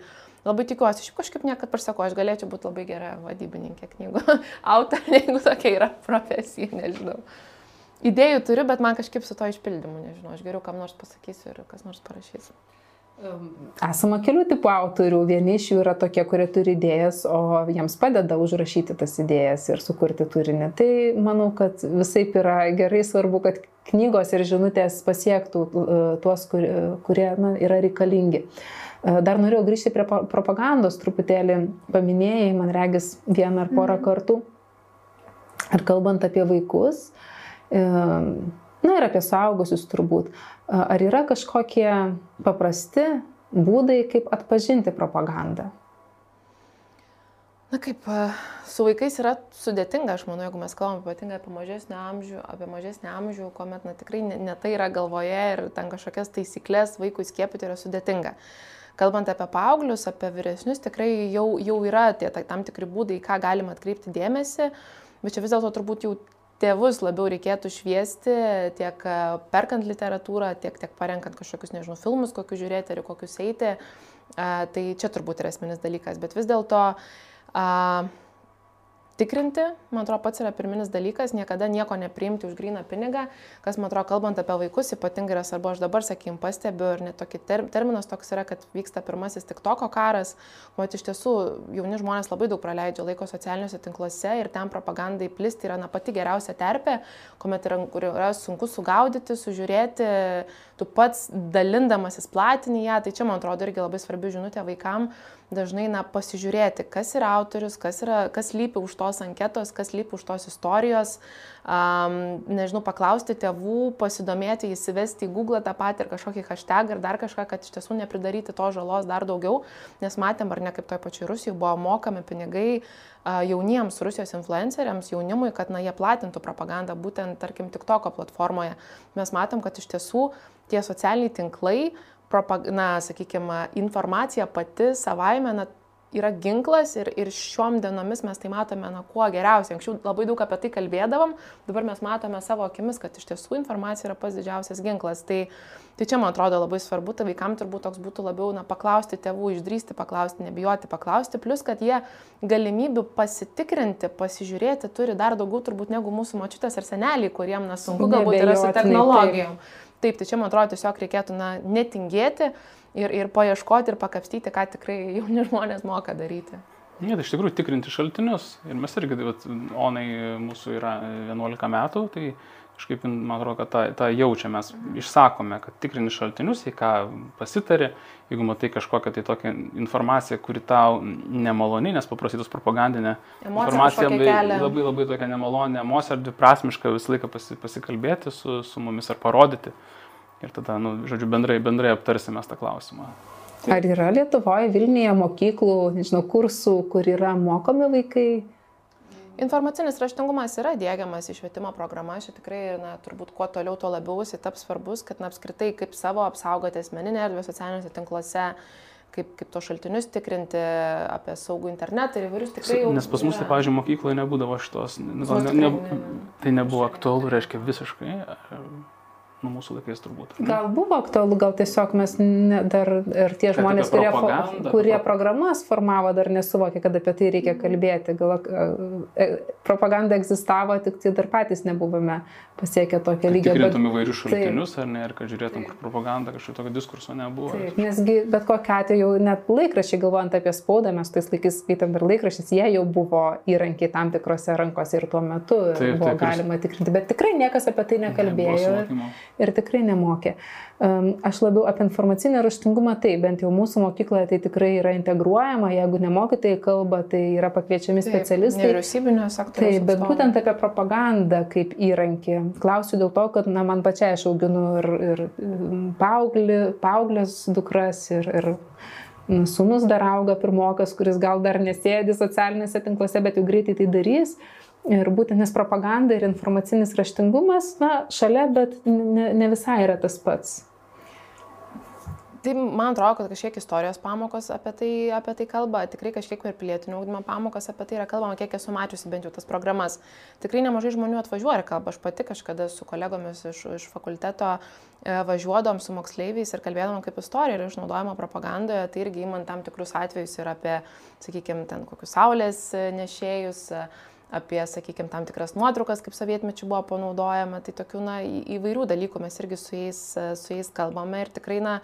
labai tikiuosi, šiaip kažkaip niekad pasakau, aš galėčiau būti labai gera vadybininkė knygų autorė, jeigu tokia yra profesija, nežinau. Idėjų turiu, bet man kažkaip su to išpildymu, nežinau, aš geriau kam nors pasakysiu ir kas nors parašys. Esama kelių tipų autorių. Vieni iš jų yra tokie, kurie turi idėjas, o jiems padeda užrašyti tas idėjas ir sukurti turinį. Tai manau, kad visai yra gerai svarbu, kad knygos ir žinutės pasiektų uh, tuos, kur, kurie na, yra reikalingi. Uh, dar norėjau grįžti prie propagandos truputėlį. Paminėjai, man regis, vieną ar porą mhm. kartų. Ir kalbant apie vaikus, uh, na ir apie saugusius turbūt. Ar yra kažkokie paprasti būdai, kaip atpažinti propagandą? Na kaip, su vaikais yra sudėtinga, aš manau, jeigu mes kalbam ypatingai apie mažesnį amžių, apie mažesnį amžių, kuomet na, tikrai ne, ne tai yra galvoje ir ten kažkokias taisyklės vaikui skiepyti yra sudėtinga. Kalbant apie paauglius, apie vyresnius, tikrai jau, jau yra tie tam tikri būdai, ką galima atkreipti dėmesį, bet čia vis dėlto turbūt jau tėvus labiau reikėtų šviesti tiek e, perkant literatūrą, tiek, tiek parenkant kažkokius, nežinau, filmus, kokius žiūrėti ir kokius eiti. Tai čia turbūt yra esminis dalykas, bet vis dėlto tikrinti, man atrodo, pats yra pirminis dalykas, niekada nieko nepriimti už gryną pinigą, kas, man atrodo, kalbant apie vaikus, ypatingai yra svarbu, aš dabar, sakykim, pastebiu, ir net tokį ter terminas toks yra, kad vyksta pirmasis tik toko karas, o iš tiesų jauni žmonės labai daug praleidžia laiko socialiniuose tinkluose ir ten propagandai plisti yra na, pati geriausia terpė, kuomet yra, yra sunku sugaudyti, sužiūrėti, tu pats dalindamasis platinį ją, tai čia, man atrodo, irgi labai svarbi žinutė vaikams dažnai na, pasižiūrėti, kas yra autorius, kas, yra, kas lypi už tos anketos, kas lypi už tos istorijos, um, nežinau, paklausti tėvų, pasidomėti, įsivesti į Google tą patį ir kažkokį hashtag ir dar kažką, kad iš tiesų nepridaryti to žalos dar daugiau, nes matėm, ar ne kaip toj pačioj Rusijoje buvo mokami pinigai uh, jauniems Rusijos influenceriams, jaunimui, kad na, jie platintų propagandą būtent, tarkim, TikToko platformoje. Mes matom, kad iš tiesų tie socialiniai tinklai uh, na, sakykime, informacija pati savaime na, yra ginklas ir, ir šiom dienomis mes tai matome, na, kuo geriausiai. Anksčiau labai daug apie tai kalbėdavom, dabar mes matome savo akimis, kad iš tiesų informacija yra pats didžiausias ginklas. Tai, tai čia, man atrodo, labai svarbu, tai vaikams turbūt toks būtų labiau, na, paklausti tėvų, išdrysti paklausti, nebijoti paklausti, plus, kad jie galimybių pasitikrinti, pasižiūrėti turi dar daugiau turbūt negu mūsų močiutės ar seneliai, kuriem, na, sunku galbūt yra su technologijom. Taip. Taip, tai čia man atrodo tiesiog reikėtų na, netingėti ir, ir paieškoti ir pakapstyti, ką tikrai jauni žmonės moka daryti. Ne, tai iš tikrųjų tikrinti šaltinius ir mes irgi, vat, Onai mūsų yra 11 metų, tai kažkaip, man atrodo, kad tą, tą jaučia, mes išsakome, kad tikrini šaltinius, į ką pasitari, jeigu matai kažkokią tai tokią informaciją, kuri tau nemaloni, nes paprasytus propagandinę informaciją labai, labai labai tokia nemalonė emocija ar dviprasmiška visą laiką pasi, pasikalbėti su, su mumis ar parodyti. Ir tada, nu, žodžiu, bendrai, bendrai aptarsime tą klausimą. Ar yra Lietuvoje, Vilniuje mokyklų, nežinau, kursų, kur yra mokomi vaikai Informacinis raštingumas yra dėgiamas į švietimo programą, čia tikrai, na, turbūt kuo toliau, tuo labiau jis taps svarbus, kad, na, apskritai, kaip savo apsaugoti asmeninę erdvę socialiniuose tinkluose, kaip, kaip to šaltinius tikrinti, apie saugų internetą ir įvairius tikrai jau. Nes pas mus, tai, pavyzdžiui, mokykloje nebūdavo šitos, gal, ne, ne, tai nebuvo aktualu, reiškia visiškai. Nu, mūsų laikais turbūt. Ne? Gal buvo aktualu, gal tiesiog mes ne, dar ir tie žmonės, kurie, kurie programas formavo, dar nesuvokė, kad apie tai reikia kalbėti. Gal e, propaganda egzistavo, tik tai dar patys nebuvome pasiekę tokio lygio. Tikrintum bet... įvairius šaltinius, ar ne, ir kad žiūrėtum, kur propaganda, kažkokio tokio diskurso nebuvo. Taip, nesgi bet kokiu atveju net laikrašiai, galvojant apie spaudą, mes tais laikais skaitam ir laikrašys, jie jau buvo įrankiai tam tikrose rankose ir tuo metu taip, buvo taip, galima tikrinti, bet tikrai niekas apie tai nekalbėjo ne, ir tikrai nemokė. Aš labiau apie informacinį raštingumą, tai bent jau mūsų mokykloje tai tikrai yra integruojama, jeigu nemokytai kalba, tai yra pakviečiami specialistai. Nevyriausybinio sektoriaus. Taip, bet atstovai. būtent apie propagandą kaip įrankį. Klausiu dėl to, kad na, man pačiai aš auginu ir, ir paauglį, paauglės dukras ir, ir nu, sunus dar auga pirmokas, kuris gal dar nesėdi socialinėse tinkluose, bet jau greitai tai darys. Ir būtent nes propaganda ir informacinis raštingumas, na, šalia, bet ne, ne visai yra tas pats. Tai man atrodo, kad kažkiek istorijos pamokos apie tai, apie tai kalba, tikrai kažkiek ir pilietinio ūkdymo pamokos apie tai yra kalbama, kiek esu mačiusi bent jau tas programas. Tikrai nemažai žmonių atvažiuoja ir kalba. Aš pati kažkada su kolegomis iš, iš fakulteto e, važiuodom su moksleiviais ir kalbėdom kaip istorija ir išnaudojama propagandoje, tai irgi įmant tam tikrus atvejus ir apie, sakykime, ten kokius saulės nešėjus apie, sakykime, tam tikras nuotraukas, kaip sovietmečių buvo panaudojama, tai tokių, na, įvairių dalykų mes irgi su jais, su jais kalbame ir tikrai, na,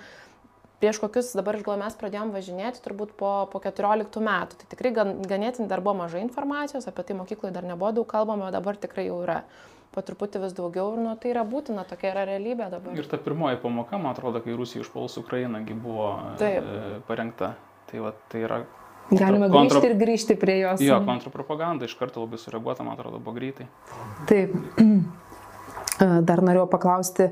prieš kokius dabar aš galvoju, mes pradėjom važinėti turbūt po, po 14 metų. Tai tikrai gan, ganėtinai dar buvo mažai informacijos, apie tai mokykloje dar nebuvo daug kalbama, o dabar tikrai jau yra po truputį vis daugiau ir nu, tai yra būtina, tokia yra realybė dabar. Ir ta pirmoji pamoka, man atrodo, kai Rusija užpuls Ukrainą, buvo Taip. e, parengta. Tai, va, tai yra Galima kontra... grįžti ir grįžti prie jos. Jo, kontrapropaganda iš karto labai sureaguota, man atrodo, buvo greitai. Taip. Dar norėjau paklausti,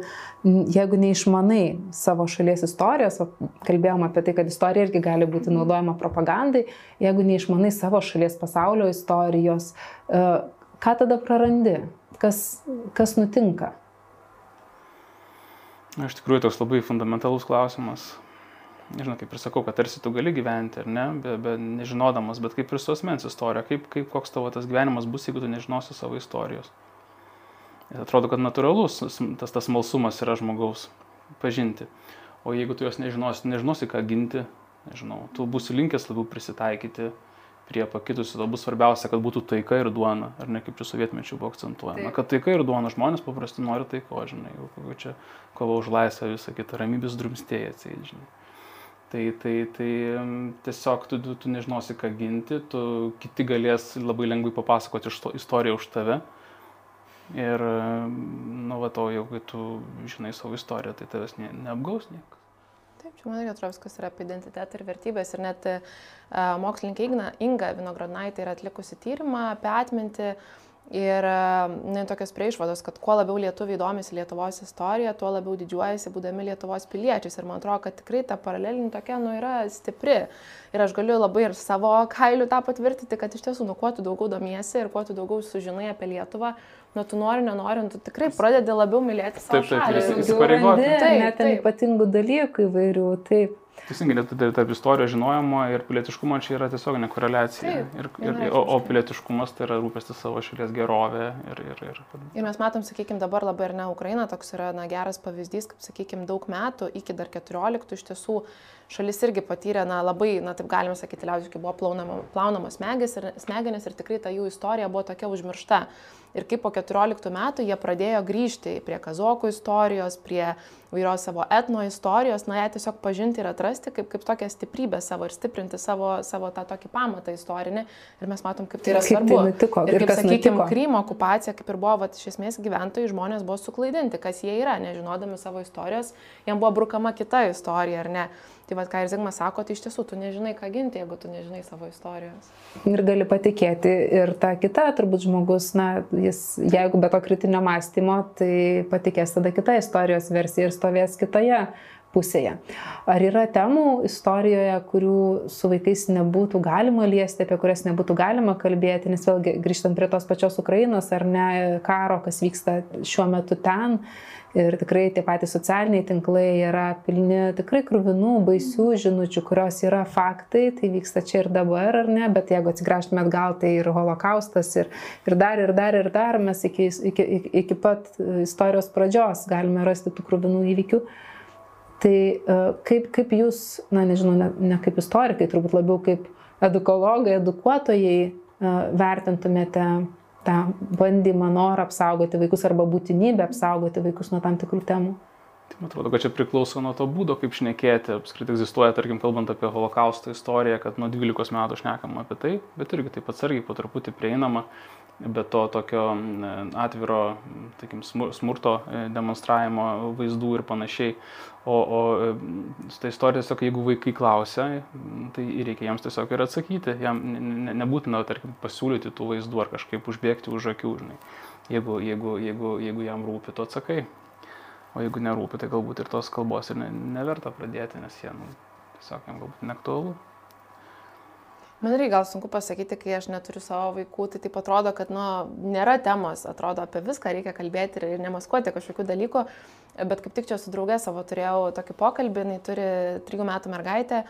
jeigu neišmanai savo šalies istorijos, kalbėjom apie tai, kad istorija irgi gali būti naudojama propagandai, jeigu neišmanai savo šalies pasaulio istorijos, ką tada prarandi? Kas, kas nutinka? Iš tikrųjų, toks labai fundamentalus klausimas nežinau, kaip ir sakau, kad tarsi tu gali gyventi, ar ne, be, be nežinodamas, bet kaip ir su asmens istorija, kaip, kaip koks tavo tas gyvenimas bus, jeigu tu nežinosi savo istorijos. Ir atrodo, kad natūralus tas, tas malsumas yra žmogaus pažinti. O jeigu tu jos nežinosi, nežinosi, ką ginti, nežinau, tu būsi linkęs labiau prisitaikyti prie pakitusių, tau bus svarbiausia, kad būtų taika ir duona, ar ne kaip čia sovietmečių buvo akcentuojama. Taip. Kad taika ir duona, žmonės paprastai nori taiko, žinai, jau čia kova už laisvę, visą kitą, ramybės drumstėja, žinai. Tai, tai, tai tiesiog tu, tu, tu nežinosi, ką ginti, tu kiti galės labai lengvai papasakoti istoriją už tave. Ir, nu, va, to jau, kai tu žinai savo istoriją, tai tavęs ne, neapgaus niekas. Taip, čia man irgi atrodo viskas yra apie identitetą ir vertybės. Ir net uh, mokslininkė Inga, Inga Vinogradnaitė yra atlikusi tyrimą apie atmintį. Uh, Ir ne, tokios prieišvados, kad kuo labiau lietuviai domisi Lietuvos istorija, tuo labiau didžiuojasi būdami Lietuvos piliečiais. Ir man atrodo, kad tikrai ta paralelinė tokia, nu, yra stipri. Ir aš galiu labai ir savo kailiu tą patvirtinti, kad iš tiesų, nu, kuo tu daugiau domiesi ir kuo tu daugiau sužinai apie Lietuvą, nu, tu nori, nenori, tu tikrai pradedi labiau mylėti savo taip, taip, šalį. Įsipareigoti. Taip, taip, ten ypatingų dalykų įvairių, taip. Teisingai, net tarp istorijos žinojimo ir pilietiškumo čia yra tiesiog nekoreliacija. Taip, ir, ir, o, o pilietiškumas tai yra rūpestis savo šalies gerovė. Ir, ir, ir, ir mes matom, sakykime, dabar labai ir ne Ukraina toks yra na, geras pavyzdys, kaip, sakykime, daug metų, iki dar 14 iš tiesų šalis irgi patyrė, na, labai, na, taip galima sakyti, liaudiškai buvo plaunama, plaunamos smegenys ir, smegenys ir tikrai ta jų istorija buvo tokia užmiršta. Ir kaip po 14 metų jie pradėjo grįžti prie kazokų istorijos, prie vairios savo etno istorijos, na, ją tiesiog pažinti ir atrasti kaip, kaip tokią stiprybę savo ir stiprinti savo, savo tą tokį pamatą istorinį. Ir mes matom, kaip tai yra kaip svarbu. Tai nutiko, ir kaip, sakykime, Krymo okupacija, kaip ir buvo, va, iš esmės gyventojai žmonės buvo suklaidinti, kas jie yra, nežinodami savo istorijos, jiems buvo brukama kita istorija, ar ne. Tai vad, ką ir Zigmas sako, tai iš tiesų tu nežinai, ką ginti, jeigu tu nežinai savo istorijos. Ir gali patikėti ir ta kita, turbūt žmogus, na, jis, jeigu be to kritinio mąstymo, tai patikės tada kita istorijos versija ir stovės kitoje pusėje. Ar yra temų istorijoje, kurių su vaikais nebūtų galima liesti, apie kurias nebūtų galima kalbėti, nes vėlgi grįžtant prie tos pačios Ukrainos ar ne karo, kas vyksta šiuo metu ten. Ir tikrai tie patys socialiniai tinklai yra pilni tikrai krūvinų, baisių žinučių, kurios yra faktai, tai vyksta čia ir dabar, ar ne, bet jeigu atsigręžtume atgal, tai ir holokaustas, ir, ir dar, ir dar, ir dar, mes iki, iki, iki, iki pat istorijos pradžios galime rasti tų krūvinų įvykių. Tai e, kaip, kaip jūs, na nežinau, ne, ne kaip istorikai, turbūt labiau kaip edukologai, edukuotojai e, vertintumėte tą bandymą, norą apsaugoti vaikus arba būtinybę apsaugoti vaikus nuo tam tikrų temų? Tai man atrodo, kad čia priklauso nuo to būdo, kaip šnekėti. Apskritai egzistuoja, tarkim, kalbant apie holokausto istoriją, kad nuo 12 metų šnekama apie tai, bet irgi taip atsargiai po truputį prieinama be to tokio atviro takim, smurto e, demonstravimo vaizdų ir panašiai. O, o su ta istorija tiesiog, jeigu vaikai klausia, tai reikia jiems tiesiog ir atsakyti. Jam ne, nebūtina, tarkim, pasiūlyti tų vaizdų ar kažkaip užbėgti už akių, žinai. Jeigu, jeigu, jeigu, jeigu jam rūpi, tu atsakai. O jeigu nerūpi, tai galbūt ir tos kalbos ir ne, neverta pradėti, nes jie nu, tiesiog jam galbūt neaktualu. Man irgi gal sunku pasakyti, kai aš neturiu savo vaikų, tai taip atrodo, kad nu, nėra temos, atrodo apie viską reikia kalbėti ir nemaskuoti kažkokių dalykų, bet kaip tik čia su draugė savo turėjau tokį pokalbį, jinai turi trijų metų mergaitę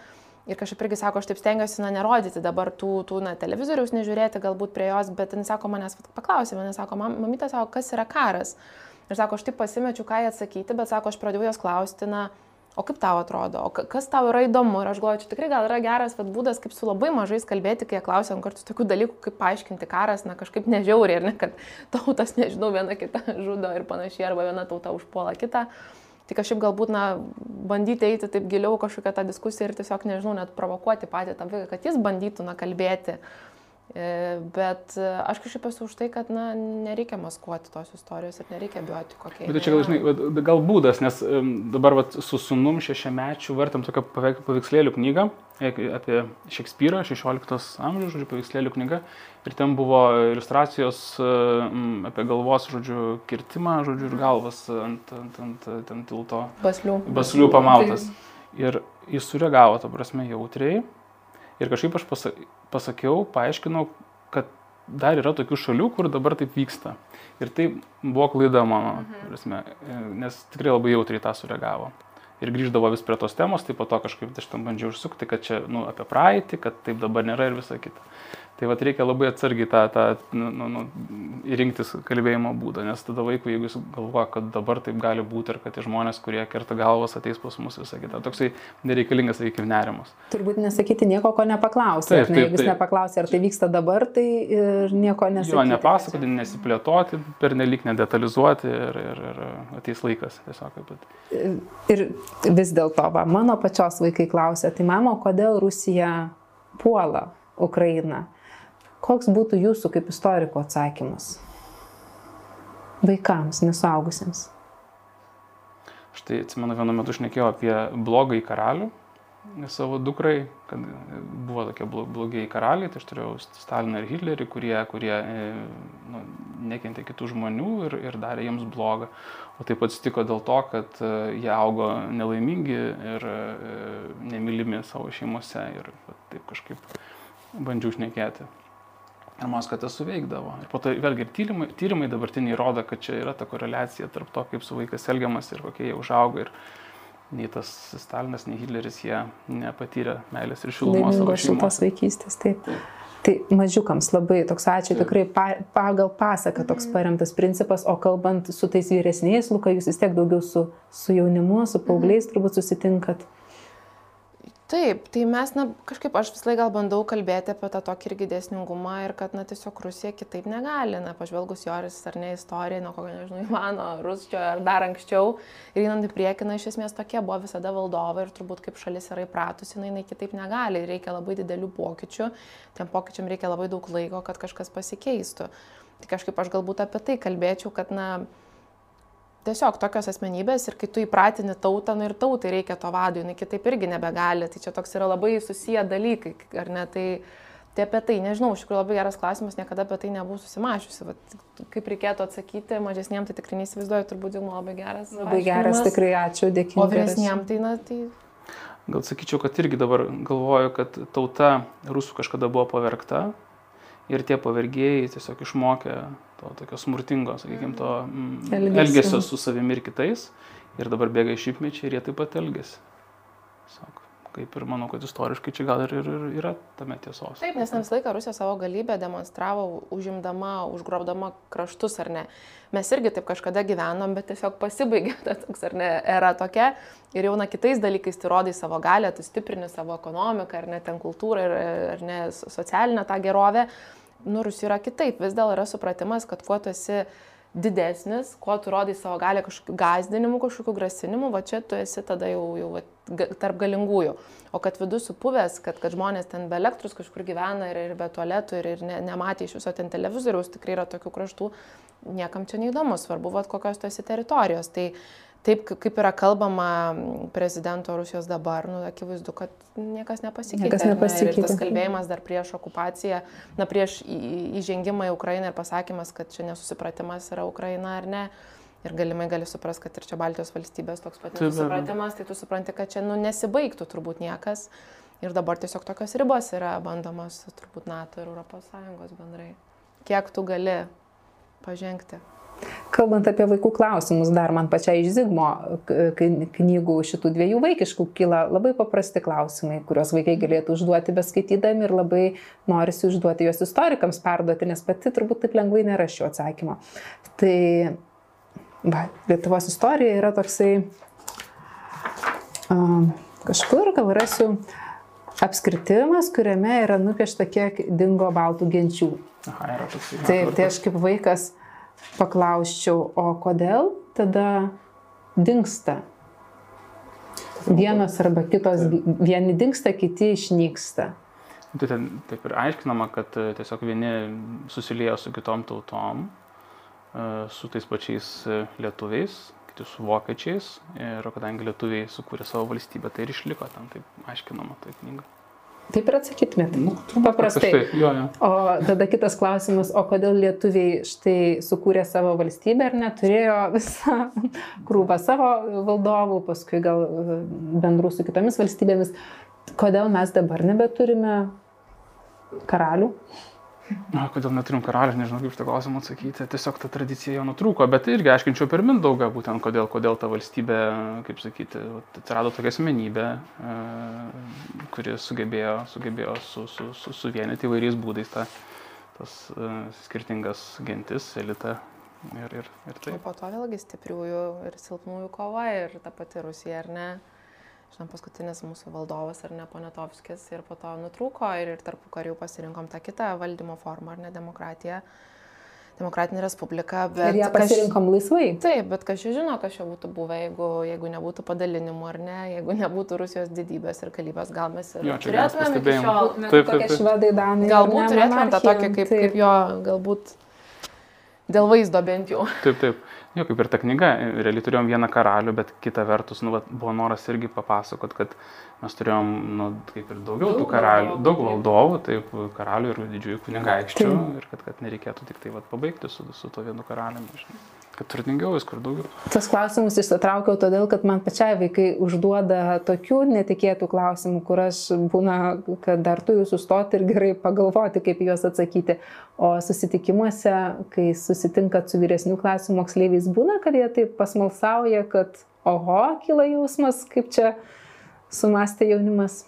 ir kažkaip irgi sako, aš taip stengiuosi, na, nerodyti dabar tų, tų na, televizoriaus, nežiūrėti galbūt prie jos, bet jinai sako, manęs paklausė, manęs sako, mamytė sako, kas yra karas. Ir sako, aš taip pasimečiau, ką atsakyti, bet sako, aš pradėjau jos klausti, na, o kaip tau atrodo, o kas tau yra įdomu. Ir aš galvoju, čia tikrai gal yra geras vat, būdas, kaip su labai mažais kalbėti, kai jie klausia ant kartu tokių dalykų, kaip paaiškinti karas, na kažkaip nežiauriai, ir ne, kad tautas, nežinau, viena kitą žudo ir panašiai, arba viena tauta užpuola kitą. Tai kažkaip galbūt, na, bandyti eiti taip giliau kažkokią tą diskusiją ir tiesiog, nežinau, net provokuoti patį tą vaiką, kad jis bandytų, na, kalbėti. Uh, bet e, aš kažkaip esu už tai, kad na, nereikia maskuoti tos istorijos ir nereikia bijoti kokie. Bet čia gal, žinai, gal būdas, nes dabar vat, su sunum šešiamečiu vartam tokią paveikslėlių knygą e, apie Šekspyrą, 16 amžiaus, žodžiu, paveikslėlių knyga. Ir ten buvo iliustracijos apie galvos, žodžiu, kirtimą, žodžiu, ir galvas ant, ant, ant, ant tilto. Baslių. Baslių pamautas. Tai... Ir jis sureagavo, ta prasme, jautriai. Ir kažkaip aš pasakiau, paaiškinau, kad dar yra tokių šalių, kur dabar taip vyksta. Ir tai buvo klaida mano, mhm. prasme, nes tikrai labai jautriai tą sureagavo. Ir grįždavo vis prie tos temos, tai po to kažkaip aš tam bandžiau užsukti, kad čia nu, apie praeitį, kad taip dabar nėra ir visa kita. Tai vad reikia labai atsargiai tą, tą nu, nu, nu, rinktis kalbėjimo būdą, nes tada vaikui, jeigu jis galvoja, kad dabar taip gali būti ir kad tie žmonės, kurie kerta galvas, ateis pas mus visą kitą, toksai nereikalingas, sakykime, nerimas. Turbūt nesakyti nieko, ko nepaklausė. Taip, taip, taip. Jeigu jis nepaklausė, ar tai vyksta dabar, tai ir nieko nesakyti. Jo, nepasakoti, nesiplėtoti, per nelik nedetalizuoti ir, ir, ir ateis laikas tiesiog. Bet... Ir vis dėlto, mano pačios vaikai klausė, tai mamo, kodėl Rusija puola Ukrainą? Koks būtų jūsų kaip istoriko atsakymas vaikams, nesuaugusiems? Štai atsimenu, vienu metu šnekėjau apie blogą į karalių savo dukrai, kad buvo tokie blogiai karaliai, tai aš turėjau Staliną ir Hitlerį, kurie, kurie e, nu, nekentė kitų žmonių ir, ir darė jiems blogą. O taip atsitiko dėl to, kad e, jie augo nelaimingi ir e, nemylimi savo šeimose ir taip kažkaip bandžiau šnekėti ir man kad tas suveikdavo. Ir po to vėlgi ir tyrimai, tyrimai dabartiniai rodo, kad čia yra ta koreliacija tarp to, kaip su vaikas elgiamas ir kokie jie užauga. Ir nei tas Stalinas, nei Hitleris jie nepatyrė meilės ir šilumos savo šeimos. vaikystės, taip. taip. Tai mažiukams labai toks ačiū, taip. tikrai pa, pagal pasaką toks mhm. paremtas principas, o kalbant su tais vyresniais, Luka, jūs vis tiek daugiau su, su jaunimu, su paaugliais mhm. turbūt susitinkat taip tai mes na kažkaip aš visąlaik gal bandau kalbėti apie tą tokį irgi dėsningumą ir kad na tiesiog rusija kitaip negali na pažvelgus jos ar ne istoriją nuo kokio nežinau ivano ruzčio ar dar anksčiau ir einant į priekį na iš esmės tokie buvo visada valdovai ir turbūt kaip šalis yra įpratusi na jinai kitaip negali reikia labai didelių pokyčių tiem pokyčiam reikia labai daug laiko kad kažkas pasikeistų. Tai kažkaip aš galbūt apie tai kalbėčiau kad na tiesiog tokios asmenybės ir kai tu įpratini tautą, nu ir tautai reikia to vado, jinai kitaip irgi nebegali. Tai čia toks yra labai susiję dalykai, ar ne? Tai, Tai apie tai, nežinau, iš tikrųjų labai geras klausimas, niekada apie tai nebuvau susimašiusi. Vat, kaip reikėtų atsakyti, mažesniem tai tikrai neįsivaizduoju, turbūt jau labai geras. Labai geras, tikrai ačiū, dėkingas. O vyresniem tai, na, tai... Gal sakyčiau, kad irgi dabar galvoju, kad tauta rusų kažkada buvo pavergta ir tie pavergėjai tiesiog išmokė to tokio smurtingo, sakykime, to mm, elgesio. elgesio su savimi ir kitais. Ir dabar bėga išimtmečiai ir jie taip pat elgesi. Sako kaip ir manau, kad istoriškai čia gal ir, ir, ir yra tame tiesos. Taip, nes visą laiką Rusija savo galybę demonstravo užimdama, užgrobdama kraštus, ar ne. Mes irgi taip kažkada gyvenom, bet tiesiog pasibaigė ta toks, ar ne, era tokia ir jau na kitais dalykais tu rodai savo galę, tu stiprini savo ekonomiką, ar ne, ten kultūrą, ir, ar ne, socialinę tą gerovę. Nu, Rusija yra kitaip, vis dėl yra supratimas, kad kuo tu esi didesnis, kuo tu rodai savo galę kažkokiu gazdinimu, kažkokiu grasinimu, va čia tu esi tada jau, jau va, tarp galingųjų. O kad vidus supuvęs, kad, kad žmonės ten be elektros kažkur gyvena ir, ir be tualetų ir, ir ne, nematė iš viso ten televizoriaus, tikrai yra tokių kraštų, niekam čia neįdomu, svarbu, va, kokios tu esi teritorijos. Tai taip, kaip yra kalbama prezidento Rusijos dabar, nu, akivaizdu, kad niekas nepasikeitė. Niekas nepasikeitė. Ir tas kalbėjimas dar prieš okupaciją, na, prieš įžengimą į Ukrainą ir pasakymas, kad čia nesusipratimas yra Ukraina ar ne. Ir galimai gali suprasti, kad ir čia Baltijos valstybės toks pat nesusipratimas, tai tu supranti, kad čia nu, nesibaigtų turbūt niekas. Ir dabar tiesiog tokios ribos yra bandomos turbūt NATO ir ES bendrai. Kiek tu gali pažengti? Kalbant apie vaikų klausimus, dar man pačiai iš Zigmo knygų šitų dviejų vaikiškų kyla labai paprasti klausimai, kuriuos vaikai galėtų užduoti beskaitydami ir labai norisi užduoti juos istorikams perduoti, nes pati turbūt taip lengvai nerašiau atsakymą. Tai va, Lietuvos istorija yra toksai um, kažkur, gal rasiu apskritimas, kuriame yra nupiešta, kiek dingo baltų genčių. Aha, yra toksai. Taip, tai aš kaip vaikas paklausčiau, o kodėl tada dinksta? Vienos arba kitos, vieni dinksta, kiti išnyksta. Tai ten taip ir aiškinama, kad e, tiesiog vieni susiliejo su kitom tautom, e, su tais pačiais e, lietuviais, kiti su vokiečiais ir kadangi lietuviai sukūrė savo valstybę, tai ir išliko ten, taip aiškinama tai knyga. Taip ir atsakytumėt. Nu, paprastai. Štai, jo, jo. O tada kitas klausimas, o kodėl lietuviai štai sukūrė savo valstybę ir neturėjo visą krūvą savo valdovų, paskui gal e, bendrų su kitomis valstybėmis. Kodėl mes dabar nebeturime karalių? Na, kodėl neturim karalių, nežinau kaip šitą klausimą atsakyti. Tiesiog ta tradicija jau nutrūko, bet irgi aiškinčiau per Mindaugą, būtent kodėl, kodėl ta valstybė, kaip sakyti, atsirado tokia asmenybė, e, kuri sugebėjo, sugebėjo su, su, su, suvienyti įvairiais būdais ta, tas e, skirtingas gentis, elitą. Ir, ir, ir taip. O po to vėlgi stipriųjų ir silpnųjų kova ir ta pati Rusija, ar ne? Žinoma, paskutinis mūsų valdovas ar ne Ponetovskis ir po to nutrūko ir, ir tarpu karių pasirinkom tą kitą valdymo formą ar ne demokratiją. Demokratinė Respublika. Bet ir ją pasirinkom kaž... laisvai. Taip, bet kas čia žino, kas čia būtų buvę, jeigu, jeigu nebūtų padalinimų ar ne, jeigu nebūtų Rusijos didybės ir kalybės, gal mes ir jo, turėtumėm iki šiol. Taip, taip, taip. švedai, danai. Galbūt turėtumėm tą tokį, kaip, taip. kaip jo, galbūt dėl vaizdo bent jau. Taip, taip. Jo, kaip ir ta knyga, realiai turėjom vieną karalių, bet kita vertus, nu, vat, buvo noras irgi papasakot, kad mes turėjom, nu, kaip ir daugiau daug tų karalių, daug valdovų, taip, karalių ir didžiųjų kunigaikščių, ir kad, kad nereikėtų tik tai vat, pabaigti su, su to vienu karaliumi. Žinai kad turtingiau viskur daugiau. Tas klausimus išsitraukiau todėl, kad man pačiai vaikai užduoda tokių netikėtų klausimų, kur aš būna, kad dar tu jų sustoti ir gerai pagalvoti, kaip juos atsakyti. O susitikimuose, kai susitinkat su vyresnių klasių moksleiviais, būna, kad jie taip pasmalsauja, kad oho, kyla jausmas, kaip čia sumastė jaunimas.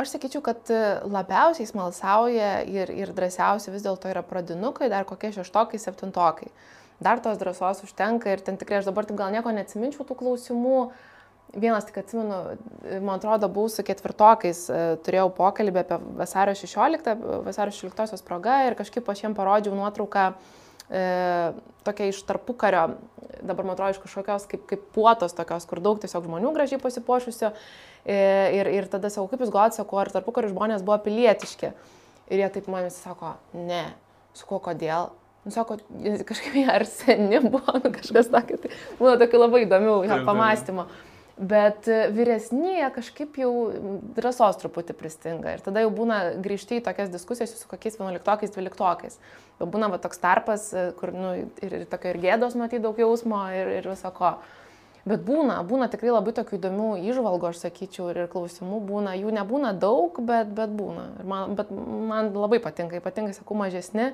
Aš sakyčiau, kad labiausiai smalsauja ir, ir drąsiausi vis dėlto yra pradinukai, dar kokie šeštokai, septintokai dar tos drąsos užtenka ir ten tikrai aš dabar taip gal nieko neatsiminčiau tų klausimų. Vienas tik atsimenu, man atrodo, buvau su ketvirtokais, e, turėjau pokalbį apie vasario 16, vasario 16 proga ir kažkaip aš jiem parodžiau nuotrauką e, tokia iš tarpukario, dabar man atrodo iš kažkokios kaip, kaip puotos tokios, kur daug tiesiog žmonių gražiai pasipuošusių. E, ir, ir tada sakau, kaip jūs galvote, sakau, ar tarpukario žmonės buvo pilietiški. Ir jie taip man visi sako, ne. Su kuo kodėl? Nu, sako, kažkaip ar seni buvo, nu, kažkas tokio. Tai būna tokių labai įdomių ja, pamastymų. Bet vyresnyje kažkaip jau drąsos truputį pristinga. Ir tada jau būna grįžti į tokias diskusijas su kokiais 11-okais, 12-okais. Jau būna va, toks tarpas, kur nu, ir, ir tokio ir gėdos matyti daug jausmo ir, ir viso ko. Bet būna, būna tikrai labai tokių įdomių įžvalgų, aš sakyčiau, ir klausimų būna. Jų nebūna daug, bet, bet būna. Ir man, bet man labai patinka, ypatingai sakau, mažesni,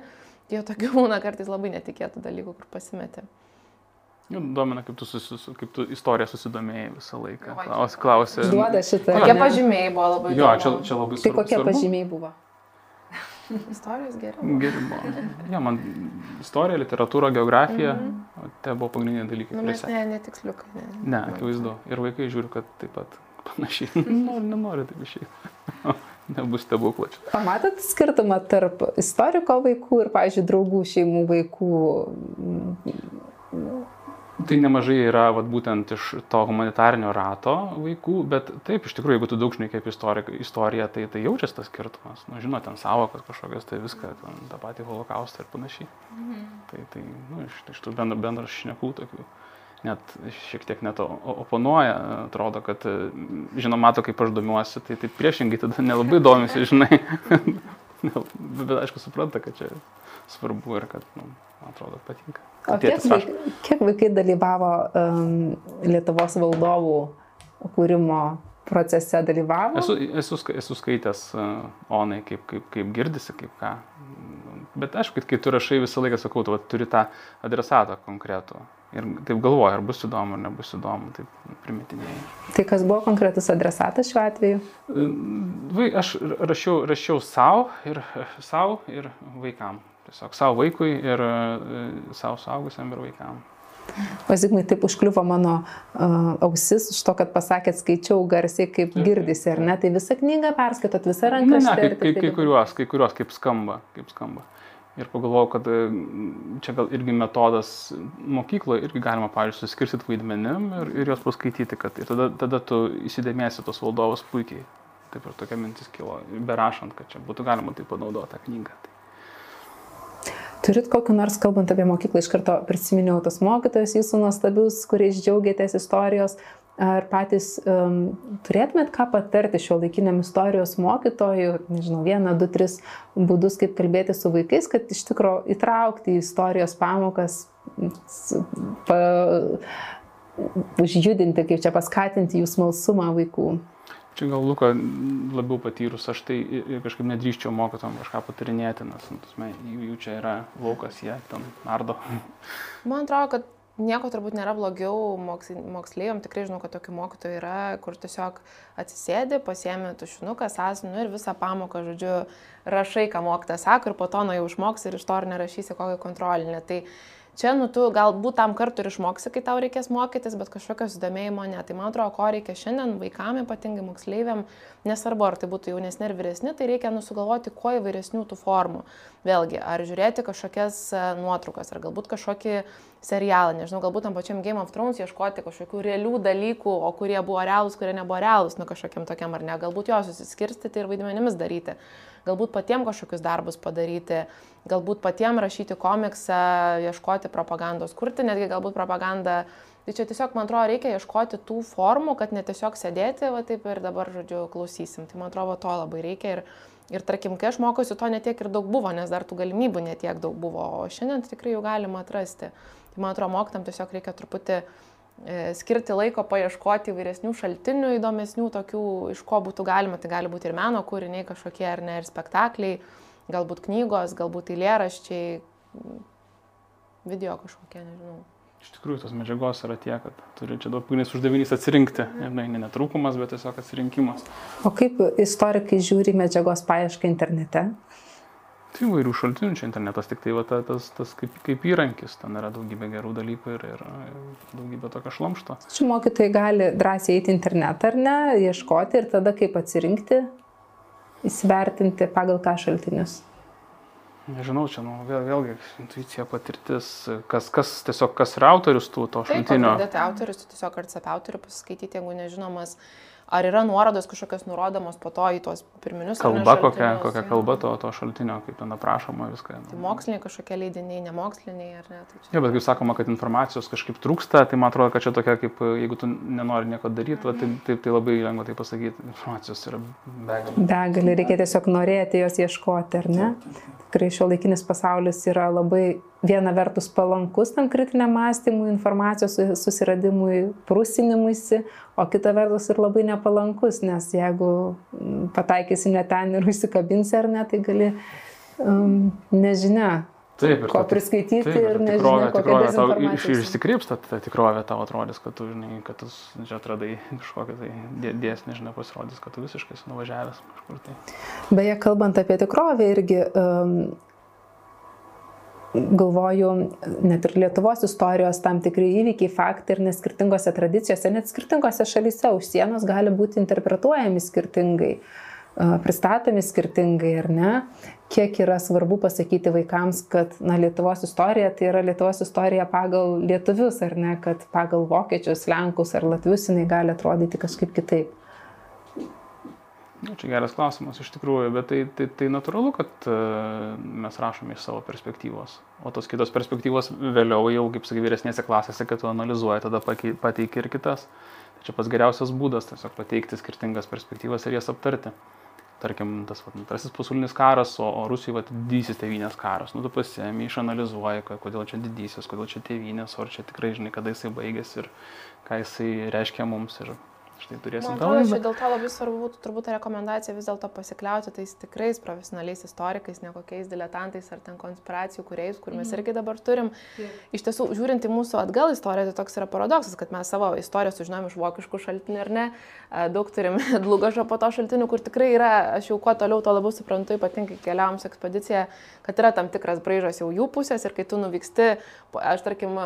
jie tokių būna kartais labai netikėtų dalykų, kur pasimeti. Nu, domina, kaip tu, susi, kaip tu istoriją susidomėjai visą laiką. Klaus, klausė. Duoda šitą. Kokie pažymiai buvo labai Jo, čia, čia labai Tai svarbu. kokie pažymiai buvo? Istorijos geriau. Geri buvo. Ja, man istorija, literatūra, geografija, mm -hmm. tai buvo pagrindiniai dalykai. Nu, mes ne, netiksliukai. Ne, Ne, akivaizdu. Ir vaikai žiūri, kad taip pat panašiai. Nori, nenori taip išėjti. Nebus stebuklo čia. O matot skirtumą tarp istoriko vaikų ir, pavyzdžiui, draugų šeimų vaikų? Tai nemažai yra vat, būtent iš to humanitarinio rato vaikų, bet taip, iš tikrųjų, jeigu tu daug žinai kaip istoriją, tai, tai jaučiasi tas skirtumas. Nu, žinot, ten savokas kažkokias, tai viską, ten, tą patį holokaustą ir panašiai. Mhm. Tai, tai nu, iš, iš tų bendro, bendro šnekų tokių. Net šiek tiek net oponuoja, atrodo, kad, žinoma, mato, kaip aš domiuosi, tai, tai priešingai tada nelabai domisi, žinai. bet aišku, supranta, kad čia svarbu ir kad, nu, atrodo, patinka. O kiek, tėtis rašo. vaik, kiek vaikai dalyvavo um, Lietuvos valdovų kūrimo procese dalyvavo? Esu, esu, esu skaitęs uh, Onai, kaip, kaip, kaip girdisi, kaip ką. Bet aišku, kai tu rašai visą laiką, sakau, tu vat turi tą adresatą konkretų. Ir taip galvoju, ar bus įdomu, ar nebus įdomu, taip primetinėjai. Tai kas buvo konkretus adresatas šiuo atveju? Vai, aš rašiau, rašiau savo ir, savo ir vaikam. Tiesiog savo vaikui ir savo saugusiam ir vaikam. O Zigmai taip užkliuvo mano uh, ausis iš to, kad pasakėt, skaičiau garsiai, kaip girdisi, ar ne? Tai visą knygą perskaitot, visą Ne, ranką. ne, kaip, kaip, kai kuriuos, kai kuriuos, kaip skamba, kaip skamba. Ir pagalvojau, kad e, čia gal irgi metodas mokykloje irgi galima, pavyzdžiui, suskirstyti vaidmenim ir, ir juos paskaityti, kad ir tada, tada tu įsidėmėsi tos valdovus puikiai. Taip ir tokia mintis kilo, berašant, kad čia būtų galima tai panaudoti tą knygą. Tai. Turit kokiu nors, kalbant apie mokyklą, iš karto prisiminiau tos mokytojus jūsų nuostabius, kuriais džiaugiatės istorijos. Ar patys um, turėtumėt ką patarti šio laikiniam istorijos mokytojui, nežinau, vieną, du, tris būdus, kaip kalbėti su vaikais, kad iš tikrųjų įtraukti į istorijos pamokas, pa, užjudinti, kaip čia paskatinti jų smalsumą vaikų. Čia gal Luka labiau patyrus, aš tai kažkaip nedrįščiau mokytam kažką patarinėti, nes nu, tasme, jų, jų čia yra laukas, jie ten nardo. Man atrodo, kad nieko turbūt nėra blogiau moksl- moksleiviam, tikrai žinau, kad tokių mokytojų yra, kur tiesiog atsisėdi, pasiemi tušinuką, sąsinu ir visą pamoką, žodžiu, rašai, ką mokytas sako ir po to nu jau išmoks ir iš to ar nerašysi kokią kontrolinę. Tai čia, nu, tu galbūt tam kartu ir išmoksi, kai tau reikės mokytis, bet kažkokio sudomėjimo ne. Tai man atrodo, ko reikia šiandien vaikam, ypatingai moksleiviam, nesvarbu, ar tai būtų jaunesni ar vyresni, tai reikia nusugalvoti kuo įvairesnių tų formų. Vėlgi, ar žiūrėti kažkokias e, nuotraukas, ar galbūt kažkokį serialą, nežinau, galbūt tam pačiam Game of Thrones ieškoti kažkokių realių dalykų, o kurie buvo realūs, kurie nebuvo realūs, nu kažkokiam tokiam ar ne, galbūt juos susiskirstyti ir vaidmenimis daryti, galbūt patiems kažkokius darbus padaryti, galbūt patiems rašyti komiksą, ieškoti propagandos, kurti netgi galbūt propagandą. Tai čia tiesiog, man atrodo, reikia ieškoti tų formų, kad ne tiesiog sėdėti, va taip ir dabar, žodžiu, klausysim. Tai man atrodo, to labai reikia. Ir, ir tarkim, kai aš mokiausi, to netiek ir daug buvo, nes dar tų galimybių netiek daug buvo, o šiandien tikrai jau galima atrasti. Tai man atrodo, mokytam tiesiog reikia truputį e, skirti laiko paieškoti įvairesnių šaltinių, įdomesnių tokių, iš ko būtų galima. Tai gali būti ir meno kūriniai kažkokie, ar ne, ir spektakliai, galbūt knygos, galbūt eilėraščiai, video kažkokie, nežinau. Iš tikrųjų, tos medžiagos yra tiek, kad turi čia daug pagrindinis uždavinys atsirinkti. Ir ne, ne netrūkumas, bet tiesiog atsirinkimas. O kaip istorikai žiūri medžiagos paiešką internete? Tai įvairių šaltinių čia internetas, tik tai va, ta- tas, tas kaip, kaip įrankis, ten yra daugybė gerų dalykų ir, ir, ir daugybė tokio šlamšto. Šių mokytojai gali drąsiai eiti internetą ar ne, ieškoti ir tada kaip atsirinkti, įsivertinti pagal ką šaltinius. Nežinau, čia nu, vėl, vėlgi intuicija, patirtis, kas, kas tiesiog kas yra autorius tų to Taip, šaltinio. pagrindė tai autorius, tu tiesiog ar apie autorių pasiskaityti, jeigu nežinomas. Ar yra nuorodos kažkokios nurodomos po to į tuos pirminius kalba, kokia, kokia kalba to, to šaltinio, kaip ten aprašoma viską. Tai moksliniai kažkokie leidiniai, nemoksliniai ar ne? Tai čia... ja, bet kaip sakoma, kad informacijos kažkaip trūksta, tai man atrodo, kad čia tokia kaip, jeigu tu nenori nieko daryti, va, tai, tai, tai labai lengva tai pasakyti, informacijos yra begalė. Begalė, reikia tiesiog norėti jos ieškoti, ar ne? Tikrai šio laikinis pasaulis yra labai viena vertus palankus tam kritiniam mąstymui, informacijos susiradimui, prusinimuisi, o kita vertus ir labai nepalankus, nes jeigu pataikysi ne ten ir užsikabinsi ar ne, tai gali, um, nežinia, Taip, ir ko ta, priskaityti taip, ir nežinau, kokia tau iš, išsikrypsta ta tikrovė, tau atrodys, kad tu, žinai, kad tu čia atradai kažkokią tai dėsnį, žinai, pasirodys, kad tu visiškai nuvažiavęs kažkur tai. Beje, kalbant apie tikrovę irgi, um, galvoju, net ir Lietuvos istorijos tam tikri įvykiai, faktai ir neskirtingose tradicijose, net skirtingose šalyse už sienos gali būti interpretuojami skirtingai, pristatomi skirtingai ar ne. Kiek yra svarbu pasakyti vaikams, kad na, Lietuvos istorija tai yra Lietuvos istorija pagal lietuvius ar ne, kad pagal vokiečius, lenkus ar latvius jinai gali atrodyti kažkaip kitaip. Na, čia geras klausimas iš tikrųjų, bet tai, tai, tai natūralu, kad uh, mes rašome iš savo perspektyvos. O tos kitos perspektyvos vėliau jau, kaip sakai, vyresnėse klasėse, kad tu analizuoji, tada pateiki ir kitas. Tai čia pats geriausias būdas tiesiog pateikti skirtingas perspektyvas ir jas aptarti. Tarkim, tas vat, antrasis pasaulinis karas, o, o Rusijai vat, didysis tėvynės karas. Nu, tu pasiemi, išanalizuoji, kodėl čia didysis, kodėl čia tėvynės, ar čia tikrai žinai, kada jisai baigėsi ir ką jisai reiškia mums. Ir Štai turėsim tą laidą. Dėl to labai svarbu būtų turbūt rekomendacija vis dėlto pasikliauti tais tikrais profesionaliais istorikais, ne kokiais diletantais ar ten konspiracijų kuriais, kur mes mm. irgi dabar turim. Iš tiesų, žiūrint į mūsų atgal istoriją, tai toks yra paradoksas, kad mes savo istoriją sužinom iš vokiškų šaltinių ar ne. Daug turim Dlugošo po to šaltinių, kur tikrai yra, aš jau kuo toliau, tuo labiau suprantu, ypatingai keliavom su ekspedicija, kad yra tam tikras braižas jau jų pusės ir kai tu nuvyksti, aš tarkim,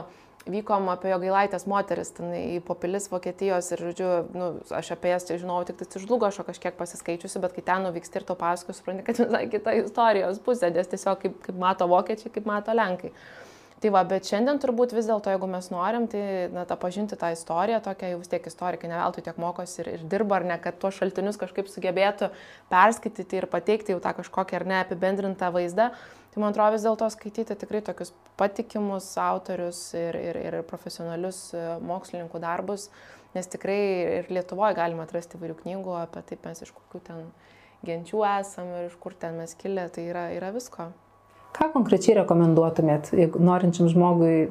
vykom apie jo gailaitės moteris, ten į popilis Vokietijos ir, žodžiu, nu, aš apie jas tai žinojau tik tai iš Žlugošo kažkiek pasiskaičiusi, bet kai ten nuvyksti ir to paskui, supranti, kad visai kita istorijos pusė, nes tiesiog kaip, kaip mato vokiečiai, kaip mato lenkai. Tai va, bet šiandien turbūt vis dėlto, jeigu mes norim, tai na, tą pažinti tą istoriją, tokia jau vis tiek istorikai neveltui tiek mokosi ir, ir dirba, ar ne, kad tuos šaltinius kažkaip sugebėtų perskaityti ir pateikti jau tą kažkokią ar ne apibendrintą vaizdą. Tai man atrodo vis dėlto skaityti tikrai tokius patikimus autorius ir, ir, ir profesionalius e, mokslininkų darbus, nes tikrai ir Lietuvoje galima atrasti įvairių knygų apie taip mes iš kokių ten genčių esam ir iš kur ten mes kilę, tai yra, yra visko. Ką konkrečiai rekomenduotumėt, jeigu norinčiam žmogui,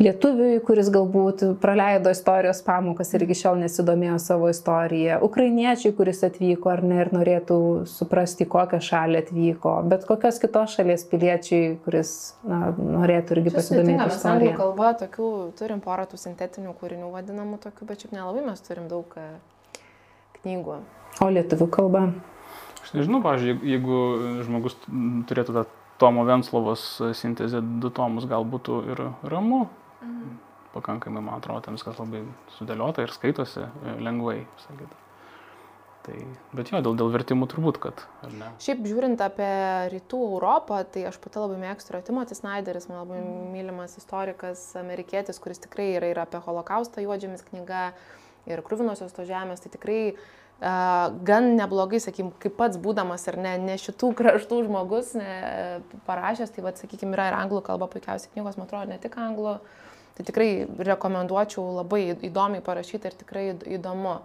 lietuviui, kuris galbūt praleido istorijos pamokas ir iki šiol nesidomėjo savo istoriją, ukrainiečiai, kuris atvyko ar ne ir norėtų suprasti, kokią šalį atvyko, bet kokios kitos šalies piliečiai, kuris na, norėtų irgi pasidomėti istoriją. Mes kalba, tokių turim porą tų sintetinių kūrinių vadinamų tokių, bet šiaip nelabai mes turim daug e, knygų. O lietuvių kalba? Aš nežinau, pavyzdžiui, jeigu žmogus turėtų tą Tomo Venslovos sintezė du tomus gal būtų ir ramu. Mhm. Pakankamai, man atrodo, ten viskas labai sudėliota ir skaitosi e, lengvai, sakyti. Tai, bet jo, dėl, dėl vertimų turbūt, kad. Šiaip žiūrint apie rytų Europą, tai aš pati labai mėgstu Timothy Snyderis, man labai mm. mylimas istorikas, amerikietis, kuris tikrai yra ir apie holokaustą juodžiamis knyga ir krūvinosios to žemės, tai tikrai uh, gan neblogai, sakykim, kaip pats būdamas ir ne, ne šitų kraštų žmogus ne, parašęs, tai vad, sakykim, yra ir anglų kalba puikiausiai knygos, man atrodo, ne tik anglų. Tai tikrai rekomenduočiau labai įdomiai parašyti ir tikrai įdomu.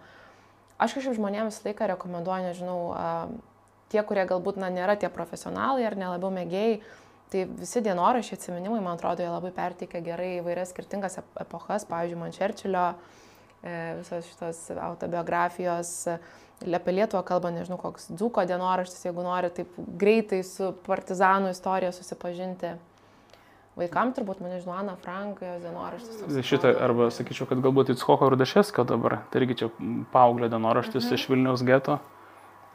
Aš kažkaip žmonėms laiką rekomenduoju, nežinau, tie, kurie galbūt na, nėra tie profesionalai ar nelabiau mėgėjai, tai visi dienoraščiai atsiminimai, man atrodo, jie labai perteikia gerai įvairias skirtingas epochas, pavyzdžiui, man Čerčilio E, visos šitos autobiografijos. Apie Lietuvą kalba, nežinau, koks Dzuko dienoraštis, jeigu nori taip greitai su partizanų istorija susipažinti. Vaikam turbūt, man nežinau, Ana Frank, jos dienoraštis. Šitą, arba sakyčiau, kad galbūt Itschoko Rudašesko dabar, tai irgi čia paauglio dienoraštis mhm. iš Vilniaus geto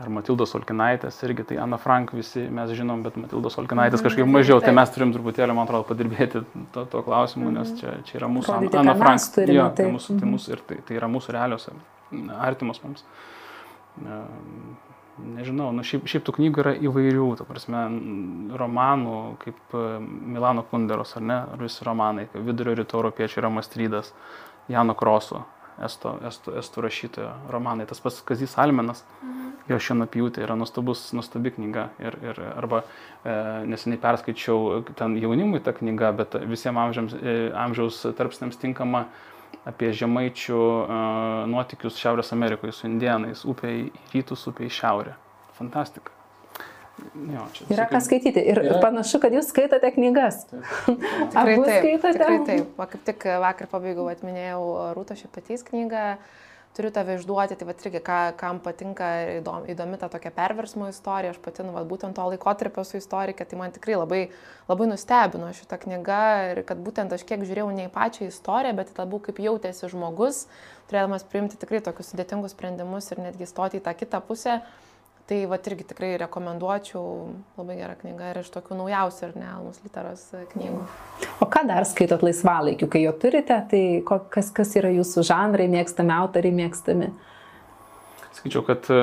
ar Matildos Olkinaitės, irgi tai Ana Frank visi mes žinom, bet Matildos Olkinaitės mm, kažkaip mažiau, tai mes turim truputėlį, man atrodo, padirbėti to, to klausimu, mm. nes čia, čia yra mūsų Ana, Ana Frank. Turime, jo, tai, mūsų, tai, mūsų, ir tai, tai yra mūsų realios, artimos mums. Nežinau, nu, šiaip, šiaip tų knygų yra įvairių, ta prasme, romanų, kaip Milano Kunderos, ar ne, ar visi romanai, Vidurio rytų europiečių yra Mastrydas, Jano Kroso, estų, estų, estų rašytojo romanai. Tas pats Kazis Almenas, mhm. jo šienapjūtė yra nuostabus, nuostabi knyga. Ir, ir, arba e, neseniai perskaičiau ten jaunimui tą knygą, bet visiems amžiams, e, amžiaus tarpsniams tinkama apie žemaičių e, nuotikius Šiaurės Amerikoje su indienais, upė į rytus, upė į šiaurę. Fantastika. Jo, čia, yra ką skaityti ir yra... panašu, kad jūs skaitote knygas. Tikrai taip, skaitote? Tikrai taip. Va, kaip tik vakar pabaigiau, atminėjau Rūto Šepetys knygą, turiu tave išduoti, tai va irgi, ką, kam patinka įdomi, įdomi ta tokia perversmo istorija, aš pati, nu, va, būtent to laikotarpio su istorikė, tai man tikrai labai, labai nustebino šitą knygą ir kad būtent aš kiek žiūrėjau ne į pačią istoriją, bet labiau kaip jautėsi žmogus, turėdamas priimti tikrai tokius sudėtingus sprendimus ir netgi stoti į tą kitą pusę Tai va irgi tikrai rekomenduočiau, labai gera knyga ir iš tokių naujausių ir ne Almus literos e, knygų. O ką dar skaitot laisvalaikiu, kai jo turite, tai kas, kas yra jūsų žanrai, mėgstami autoriai, mėgstami? Skaičiau, kad e,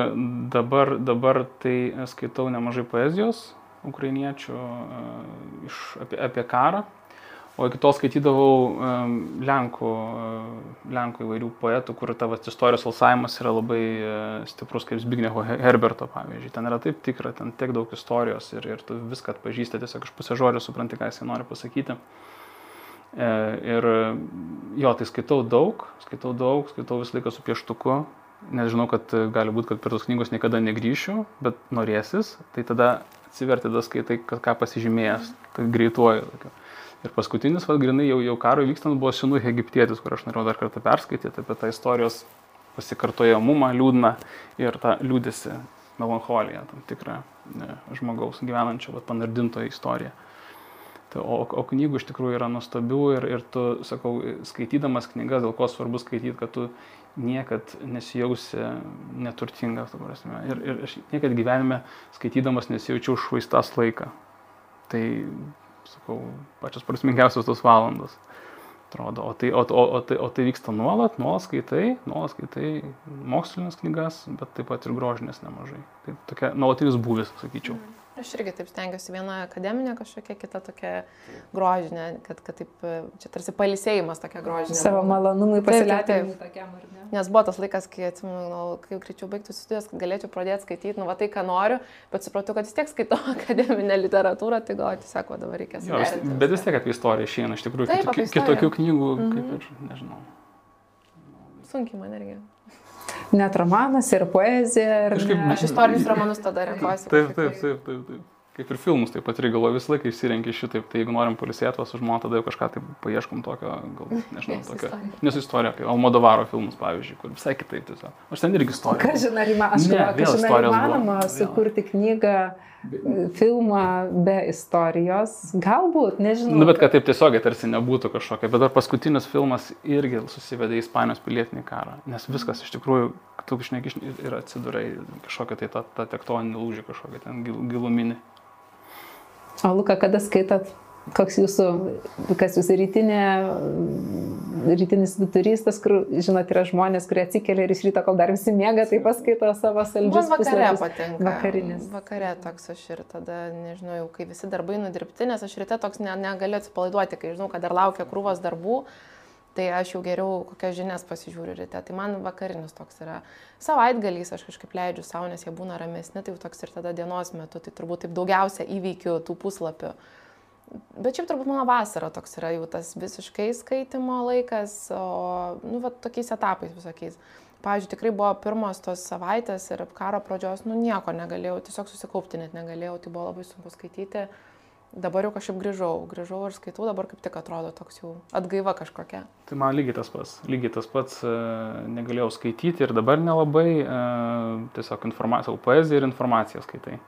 dabar, dabar tai skaitau nemažai poezijos ukrainiečių e, iš, apie, apie karą, O iki tol skaitydavau um, Lenkų, uh, Lenkų įvairių poetų, kur tavo istorijos alsavimas yra labai uh, stiprus, kaip Zbignevo Herberto, pavyzdžiui. Ten yra taip tikra, ten tiek daug istorijos ir, ir tu viską atpažįsti, tiesiog iš pusę žodžio supranti, ką jisai nori pasakyti. E, ir jo, tai skaitau daug, skaitau daug, skaitau visą laiką su pieštuku, nes žinau, kad gali būti, kad per tos knygos niekada negryšiu, bet norėsis, tai tada atsiverti tada skaitai, ką pasižymėjęs, tai greituoju. Tokiu. Ir paskutinis, vad, grinai jau, jau karui vykstant, buvo Sinų egiptietis, kur aš norėjau dar kartą perskaityti apie tą istorijos pasikartojamumą, liūdną ir tą liūdėsi, melancholiją, tam tikrą ne, žmogaus gyvenančio, bet panardintoje istoriją. Tai, o, o knygų iš tikrųjų yra nuostabių ir, ir tu, sakau, skaitydamas knygas, dėl ko svarbu skaityti, kad tu niekad nesijausi neturtingas, ir, ir aš niekad gyvenime skaitydamas nesijaučiau švaistas laiką. Tai sakau, pačios prasmingiausios tos valandos. Atrodo, o tai, o, o, o, tai, o tai vyksta nuolat, nuolat skaitai, nuolat skaitai mokslinės knygas, bet taip pat ir grožinės nemažai. Tai tokia nuolatinis būvis, sakyčiau. Mm. Aš irgi taip stengiuosi viena akademinė kažkokia, kita tokia grožinė, kad, kad taip, čia tarsi palisėjimas tokia grožinė. Savo malonumui pasilietėjimui tokiam, ar ne? Nes buvo tas laikas, kai, atsimenu, kai greičiau baigtų studijas, kad galėčiau pradėti skaityti, nu, va tai, ką noriu, bet supratau, kad vis tiek skaitau akademinę literatūrą, tai gal tiesiog dabar reikia skaityti. Bet vis tiek apie istoriją išeina, iš tikrųjų, taip, kitokių, kitokių knygų, mm -hmm. kaip ir, nežinau. Sunkiai man irgi net romanas ir poezija. Ir Kažkaip, ne... Aš istorinius romanus tada renkuosi. Taip, taip, taip, taip, taip. Kaip ir filmus, taip pat irgi galvoju, visą laiką išsirenki šitaip, tai jeigu norim polisėti su žmona, tada jau kažką tai paieškom tokio, gal, nežinau, tokio. Nes istorija, kaip Almodovaro filmus, pavyzdžiui, kur visai kitaip tiesiog. Aš ten irgi istorija. Ką žinai, ar įmanoma sukurti knygą filmą be istorijos, galbūt, nežinau. Na, nu, bet kad taip tiesiogiai tarsi nebūtų kažkokia, bet dar paskutinis filmas irgi susivedė į Ispanijos pilietinį karą, nes viskas iš tikrųjų, tu išneki ir atsidurai kažkokią tai tą, tą tektoninį lūžį, kažkokią ten giluminį. O Luka, kada skaitat koks jūsų, kas jūsų rytinė, rytinis viturys, tas, kur, žinot, yra žmonės, kurie atsikelia ir iš ryto, kol dar visi miega, tai paskaito savo saldžius. Man vakare patinka. Vakarinis. Vakare toks aš ir tada, nežinau, jau kai visi darbai nudirbti, nes aš ryte toks ne, negaliu atsipalaiduoti, kai žinau, kad dar laukia krūvos darbų. Tai aš jau geriau kokias žinias pasižiūriu ryte. Tai man vakarinis toks yra. Savaitgaliais aš kažkaip leidžiu savo, nes jie būna ramesni, tai jau toks ir tada dienos metu. Tai turbūt taip daugiausia įveikiu tų puslapių. Bet šiaip turbūt mano vasara toks yra jau tas visiškai skaitimo laikas, o, nu, va, tokiais etapais visokiais. Pavyzdžiui, tikrai buvo pirmos tos savaitės ir karo pradžios, nu, nieko negalėjau, tiesiog susikaupti net negalėjau, tai buvo labai sunku skaityti. Dabar jau kažkaip grįžau, grįžau ir skaitau, dabar kaip tik atrodo toks jau atgaiva kažkokia. Tai man lygiai tas pats, lygiai tas pats e, negalėjau skaityti ir dabar nelabai, e, tiesiog informaciją, poeziją ir informaciją skaitai.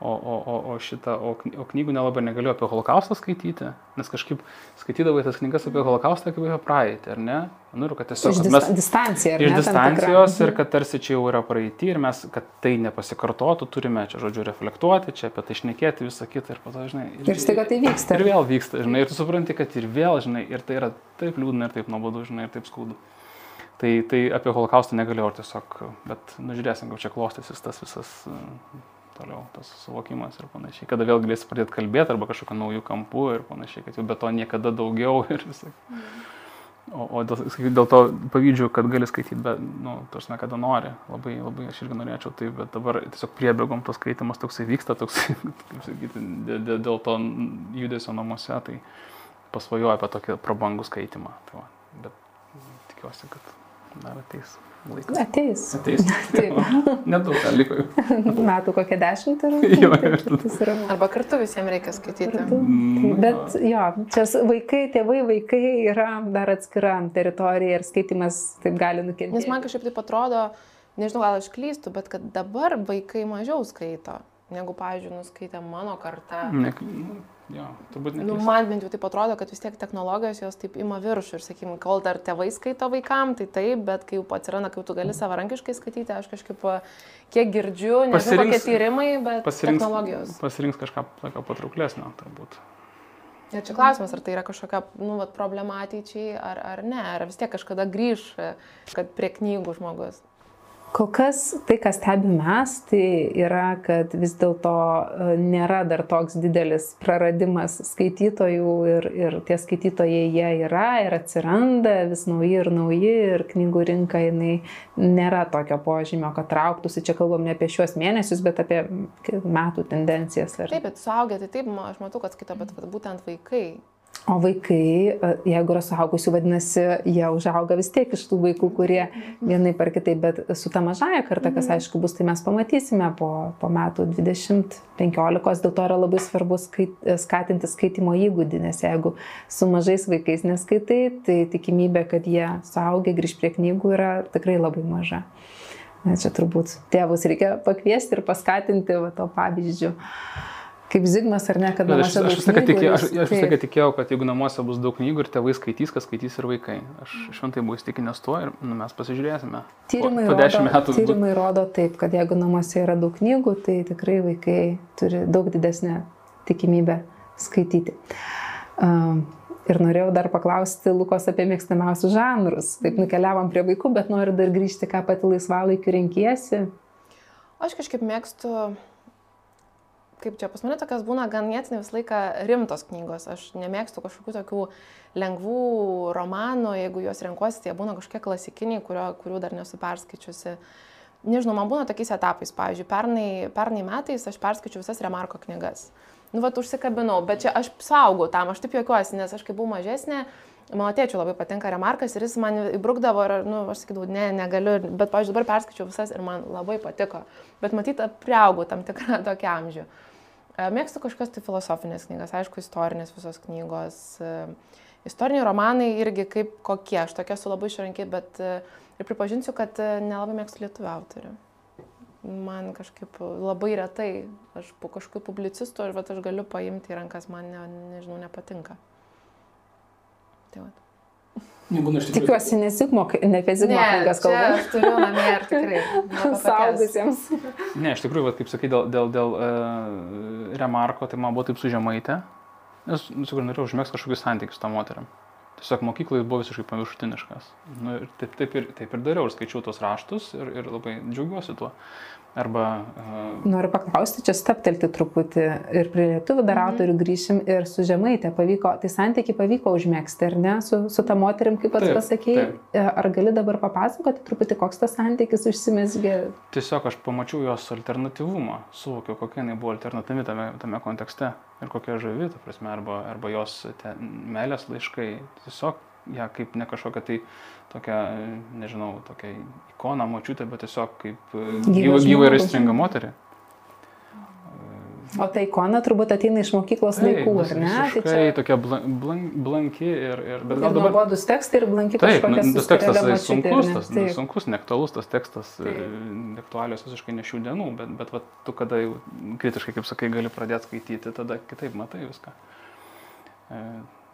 O, o, o, o, šitą, o, o knygų nelabai negaliu apie holokaustą skaityti, nes kažkaip skaitydavai tas knygas apie holokaustą kaip apie praeitį, ar ne? Nu, ir kad tiesiog... Iš mes, distancija, iš distancijos ir kad tarsi čia jau yra praeitį ir mes, kad tai nepasikartotų, turime čia, žodžiu, reflektuoti, čia apie tai išnekėti visą kitą ir po to, žinai. Ir, ir staiga tai vyksta. Ir vėl vyksta, žinai, ir tu supranti, kad ir vėl, žinai, ir tai yra taip liūdna ir taip nuobodu, žinai, ir taip skaudu. Tai, tai apie holokaustą negalėjau tiesiog, bet nužiūrėsim, kaip čia klostysis tas visas toliau tas suvokimas ir panašiai. Kada vėl galėsi pradėti kalbėti arba kažkokiu naujų kampų ir panašiai, kad jau be to niekada daugiau ir visai. O, o dėl, dėl to pavydžiu, kad gali skaityti, bet, nu, ne kada nori. Labai, labai aš irgi norėčiau tai, bet dabar tiesiog priebėgom tas skaitimas toksai vyksta, toksai, kaip sakyti, dėl, dėl to judesio namuose, tai pasvajoju apie tokį prabangų skaitimą. Tai va, bet tikiuosi, kad dar ateis. Laikas. Ateis. Ateis. Taip. Nedaug, ką liko. Metų kokie dešimt ir. Jo, yra. Arba kartu visiems reikia skaityti. Kartu. Mm, Bet jo, čia vaikai, tėvai, vaikai yra dar atskira teritorija ir skaitimas taip gali nukentėti. Nes man kažkaip taip atrodo, nežinau, gal aš klystu, bet kad dabar vaikai mažiau skaito, negu, pavyzdžiui, nuskaitė mano karta. Ne, jo, turbūt Nu, ne. man bent jau taip atrodo, kad vis tiek technologijos jos taip ima viršų ir, sakykime, kol dar tėvai skaito vaikam, tai taip, bet kai jau atsiranda, kai jau tu gali savarankiškai skaityti, aš kažkaip, kiek girdžiu, nežinau, kokie tyrimai, bet Pasirinks, technologijos. pasirinks kažką tokio patrauklesnio, turbūt. Ir čia klausimas, ar tai yra kažkokia, nu, vat, problema ateičiai, ar, ar ne, ar vis tiek kažkada grįž, kad prie knygų žmogus. Kol kas tai, ką stebime mes, tai yra, kad vis dėlto e, nėra dar toks didelis praradimas skaitytojų ir, ir tie skaitytojai jie yra ir atsiranda vis nauji ir nauji ir knygų rinka jinai nėra tokio požymio, kad trauktųsi. Čia kalbam ne apie šiuos mėnesius, bet apie metų tendencijas. ar- Taip, bet suaugę, tai taip, aš matau, kad skaito, bet būtent vaikai. O vaikai, e, jeigu yra suaugusių, vadinasi, jie užauga vis tiek iš tų vaikų, kurie vienai par kitaip, bet su ta mažaja karta, kas aišku bus, tai mes pamatysime po, po metų 20-15, dėl to yra labai svarbu skait, skatinti skaitimo įgūdį, nes jeigu su mažais vaikais neskaitai, tai tikimybė, kad jie suaugę grįž prie knygų yra tikrai labai maža. Čia turbūt tėvus reikia pakviesti ir paskatinti va, to pavyzdžių. Kaip Zigmas ar ne, kad aš, namuose aš, daug visą laiką knygų ir aš, aš visą laiką tikėjau, kad jeigu namuose bus daug knygų ir tėvai skaitys, kas skaitys ir vaikai. Aš šventai buvau įstikinęs tuo ir nu, mes pasižiūrėsime. Tyrimai, po, po rodo, metų. tyrimai rodo taip, kad jeigu namuose yra daug knygų, tai tikrai vaikai turi daug didesnę tikimybę skaityti. Um, ir norėjau dar paklausti Lukos apie mėgstamiausius žanrus. Taip nukeliavom prie vaikų, bet noriu dar grįžti, ką pati laisvalaikiu renkiesi. Aš kažkaip mėgstu, kaip čia pas mane tokias būna ganėtinai visą laiką rimtos knygos. Aš nemėgstu kažkokių tokių lengvų romanų, jeigu juos renkuosi, tai jie būna kažkokie klasikiniai, kurio, kurių dar nesu perskaičiusi. Nežinau, man būna tokiais etapais. Pavyzdžiui, pernai, pernai metais aš perskaičiau visas Remarko knygas. Nu, va, užsikabinau, bet čia aš saugau tam, aš taip juokiuosi, nes aš kai buvau mažesnė, mano tėčiui labai patinka Remarkas ir jis man įbrukdavo ir, nu, aš sakydavau, ne, negaliu, bet, pavyzdžiui, dabar perskaičiau visas ir man labai patiko. Bet matyt, priaugau tam tikrą tokį amžių. Mėgstu kažkokias tai filosofinės knygas, aišku, istorinės visos knygos. Istoriniai romanai irgi kaip kokie, aš tokia esu labai išranki, bet ir pripažinsiu, kad nelabai mėgstu lietuvių autorių. Man kažkaip labai retai, aš po kažkokių publicistų, aš, aš galiu paimti į rankas, man, ne, nežinau, nepatinka. Tai vat. Tikiuosi, ne, Zigmo, ne apie Zigmo knygas kalbu. aš turiu namie ir tikrai. Saugusiems. Ne, iš tikrųjų, vat, kaip sakai, dėl, dėl, dėl uh, remarko, tai man buvo taip sužemaitė. Nes, nu, sakau, norėjau užmėgsti kažkokius santykius tą moteriam. Tiesiog mokykloje buvo visiškai paviršutiniškas. Nu, ir taip, taip, ir, taip ir dariau, ir skaičiau tos raštus ir, ir labai džiaugiuosi tuo. Arba... Uh, Noriu paklausti, čia staptelti truputį ir prie lietuvių dar Mhm. autorių grįšim ir su žemaitė pavyko, tai santykiai pavyko užmėgsti, ar ne, su, su ta moterim, kaip pats pasakėjai. taip. Ar gali dabar papasakoti truputį, koks tas santykis užsimesgė? tiesiog aš pamačiau jos alternatyvumą, suvokiau, kokia jinai buvo alternatyvi tame, tame kontekste ir kokia žavi, ta prasme, arba, arba jos meilės laiškai, tiesiog ją kaip ne kažkokia tai tokia, nežinau, tokia ikona, močiutė, bet tiesiog kaip e, gyva, ir aistringa moterį. O ta ikona turbūt ateina iš mokyklos laikų, vis- ar ne? Tai Visiškai tokia blan, blan, blanki ir, ir bet gal dabar... nuobodus tekstai ir blanki Taip, kažkokia nu, tas tekstas tai sunkus, ne? tas, Taip. sunkus, neaktualus tas tekstas, Taip. aktualios visiškai ne šių dienų, bet, bet va, tu kada jau kritiškai, kaip sakai, gali pradėti skaityti, tada kitaip matai viską. E,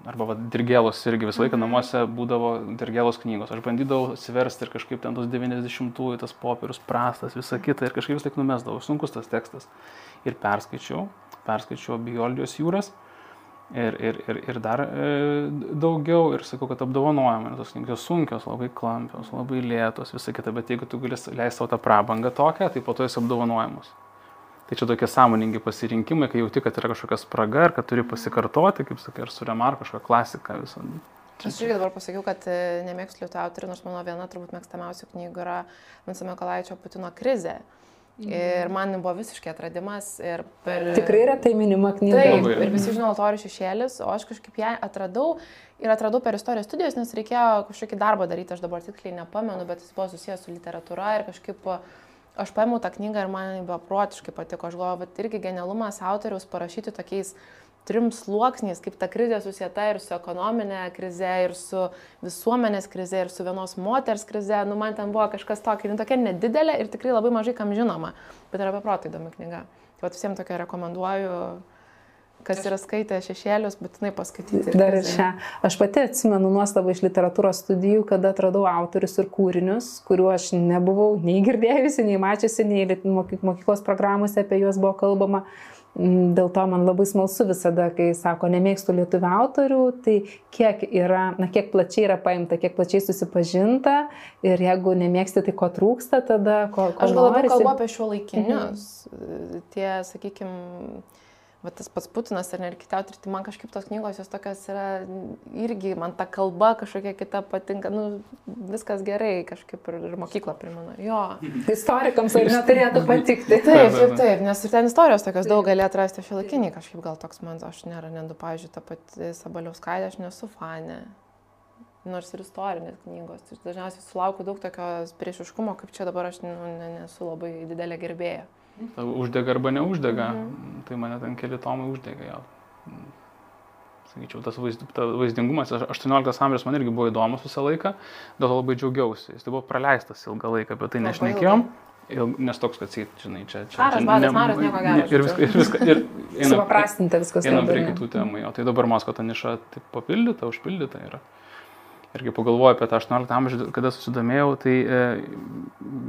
Arba va, dirgėlos irgi visą laiką namuose būdavo dirgėlos knygos. Aš bandydavau atsiversti ir kažkaip ten tos 90-ųjų, tas popierius prastas, visa kita ir kažkaip vis laik numesdavau. Sunkus tas tekstas. Ir perskaičiau, perskaičiau Bioldijos jūras ir, ir, ir, ir dar e, daugiau ir sakau, kad apdovanojama, nes tos knygos sunkios, labai klampios, labai lėtos, visa kita, bet jeigu tu gali leisti savo tą prabangą tokią, tai po to esi apdovanojamas. Tai čia tokie sąmoningi pasirinkimai, kai jauti, kad yra kažkokia spraga ir kad turi pasikartoti, kaip sakai, ar su remar kažkokia klasika visą. Aš irgi dabar pasakiau, kad e, nemėgstu lietuvių autorių, nors mano viena turbūt mėgstamiausių knygų yra Vinco Mikolaičio Putino krizė. Ir man buvo visiškai atradimas. Per... Tikrai retai minima knyga. Taip, ir visi žino altorių šešėlis, o aš kažkaip ją atradau ir atradau per istorijos studijas, nes reikėjo kažkokį darbą daryti, aš dabar tikrai nepamenu, bet jis buvo susijęs su literatūra ir kažkaip aš paėmiau tą knygą ir man buvo protiškai patiko. Aš galvoju, kad irgi genialumas autoriaus parašyti tokiais trim sluoksniais, kaip ta krizė susieta ir su ekonominė krize, ir su visuomenės krize, ir su vienos moters krize. Nu, man ten buvo kažkas tokio, nu, tokia nedidelė ir tikrai labai mažai kam žinoma, bet yra beprotai įdomi knyga. Tai vat visiems tokia rekomenduoju, kas yra skaitę šešėlius, būtinai paskaityti. Dar ir šią. Aš pati atsimenu nuostabą iš literatūros studijų, kada atradau autorius ir kūrinius, kuriuo aš nebuvau nei girdėjusi, nei mačiusi, nei mokyklos programuose apie juos buvo kalbama. Mm, dėl to man labai smalsu visada, kai sako, nemėgstu lietuvių autorių, tai kiek yra, na, kiek plačiai yra paimta, kiek plačiai susipažinta ir jeigu nemėgsti, tai ko trūksta tada, ko, ko Aš gal labiau kalbu apie šio laikinius. Mhm. Tie, sakykime, va tas pats Putinas ar ne ir kiti autoriai, tai man kažkaip tos knygos jos tokios yra irgi, man ta kalba kažkokia kita patinka, nu, viskas gerai, kažkaip ir, ir mokykla primena. Jo. Istorikams ar neturėtų patikti. Taip, taip, taip, nes ir ten istorijos tokios daug gali atrasti šiolaikinį, kažkaip gal toks man, aš nerandu, pavyzdžiui, tą patį Sabaliauskaitę, aš nesu fanė. Nors ir istorinės knygos. Ir dažniausiai sulaukiu daug tokios priešiškumo, kaip čia dabar aš nu, nesu labai didelė gerbėja. Uždega arba neuždega. Mhm. Tai mane ten keli tomai uždega jau. Sakyčiau, tas vaizd, ta vaizdingumas, 18 amžius man irgi buvo įdomus visą laiką, dėl to labai džiaugiausi. Jis tai buvo praleistas ilgą laiką, apie tai nešnekėjom. Il, nes toks, kad, žinai, čia... čia Karas, badas, maras, nieko gero. Ir viskas, ir viskas, ir eina, Supaprastinta viskas. Einam prie kitų temų, o tai dabar Masko ta niša taip papildyta, užpildyta yra. Ir kai pagalvoju apie tą 18 amžių, kada susidomėjau, tai e,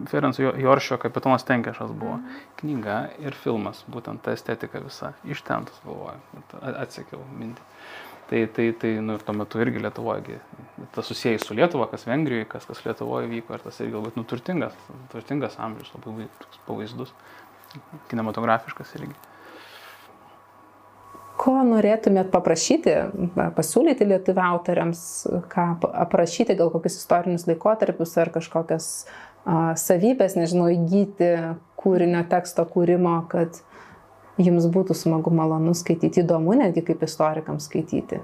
Ferenco Joršio kapitonas Tenkešas buvo knyga ir filmas, būtent ta estetika visa. Iš ten tas galvoju, atsekiau mintį. Tai, tai, tai nu, ir tuo metu irgi Lietuvoje, tas susijęs su Lietuva, kas Vengrijoje, kas, kas Lietuvoje vyko, ir tas irgi galbūt nu, turtingas, turtingas amžius, labai pavaizdus, kinematografiškas irgi ko norėtumėt paprašyti, pasiūlyti lietuvių autoriams, ką aprašyti, gal kokius istorinius laikotarpius ar kažkokias a, savybės, nežinau, įgyti kūrinio teksto kūrimo, kad jums būtų smagu, malonu skaityti, įdomu netgi kaip istorikams skaityti?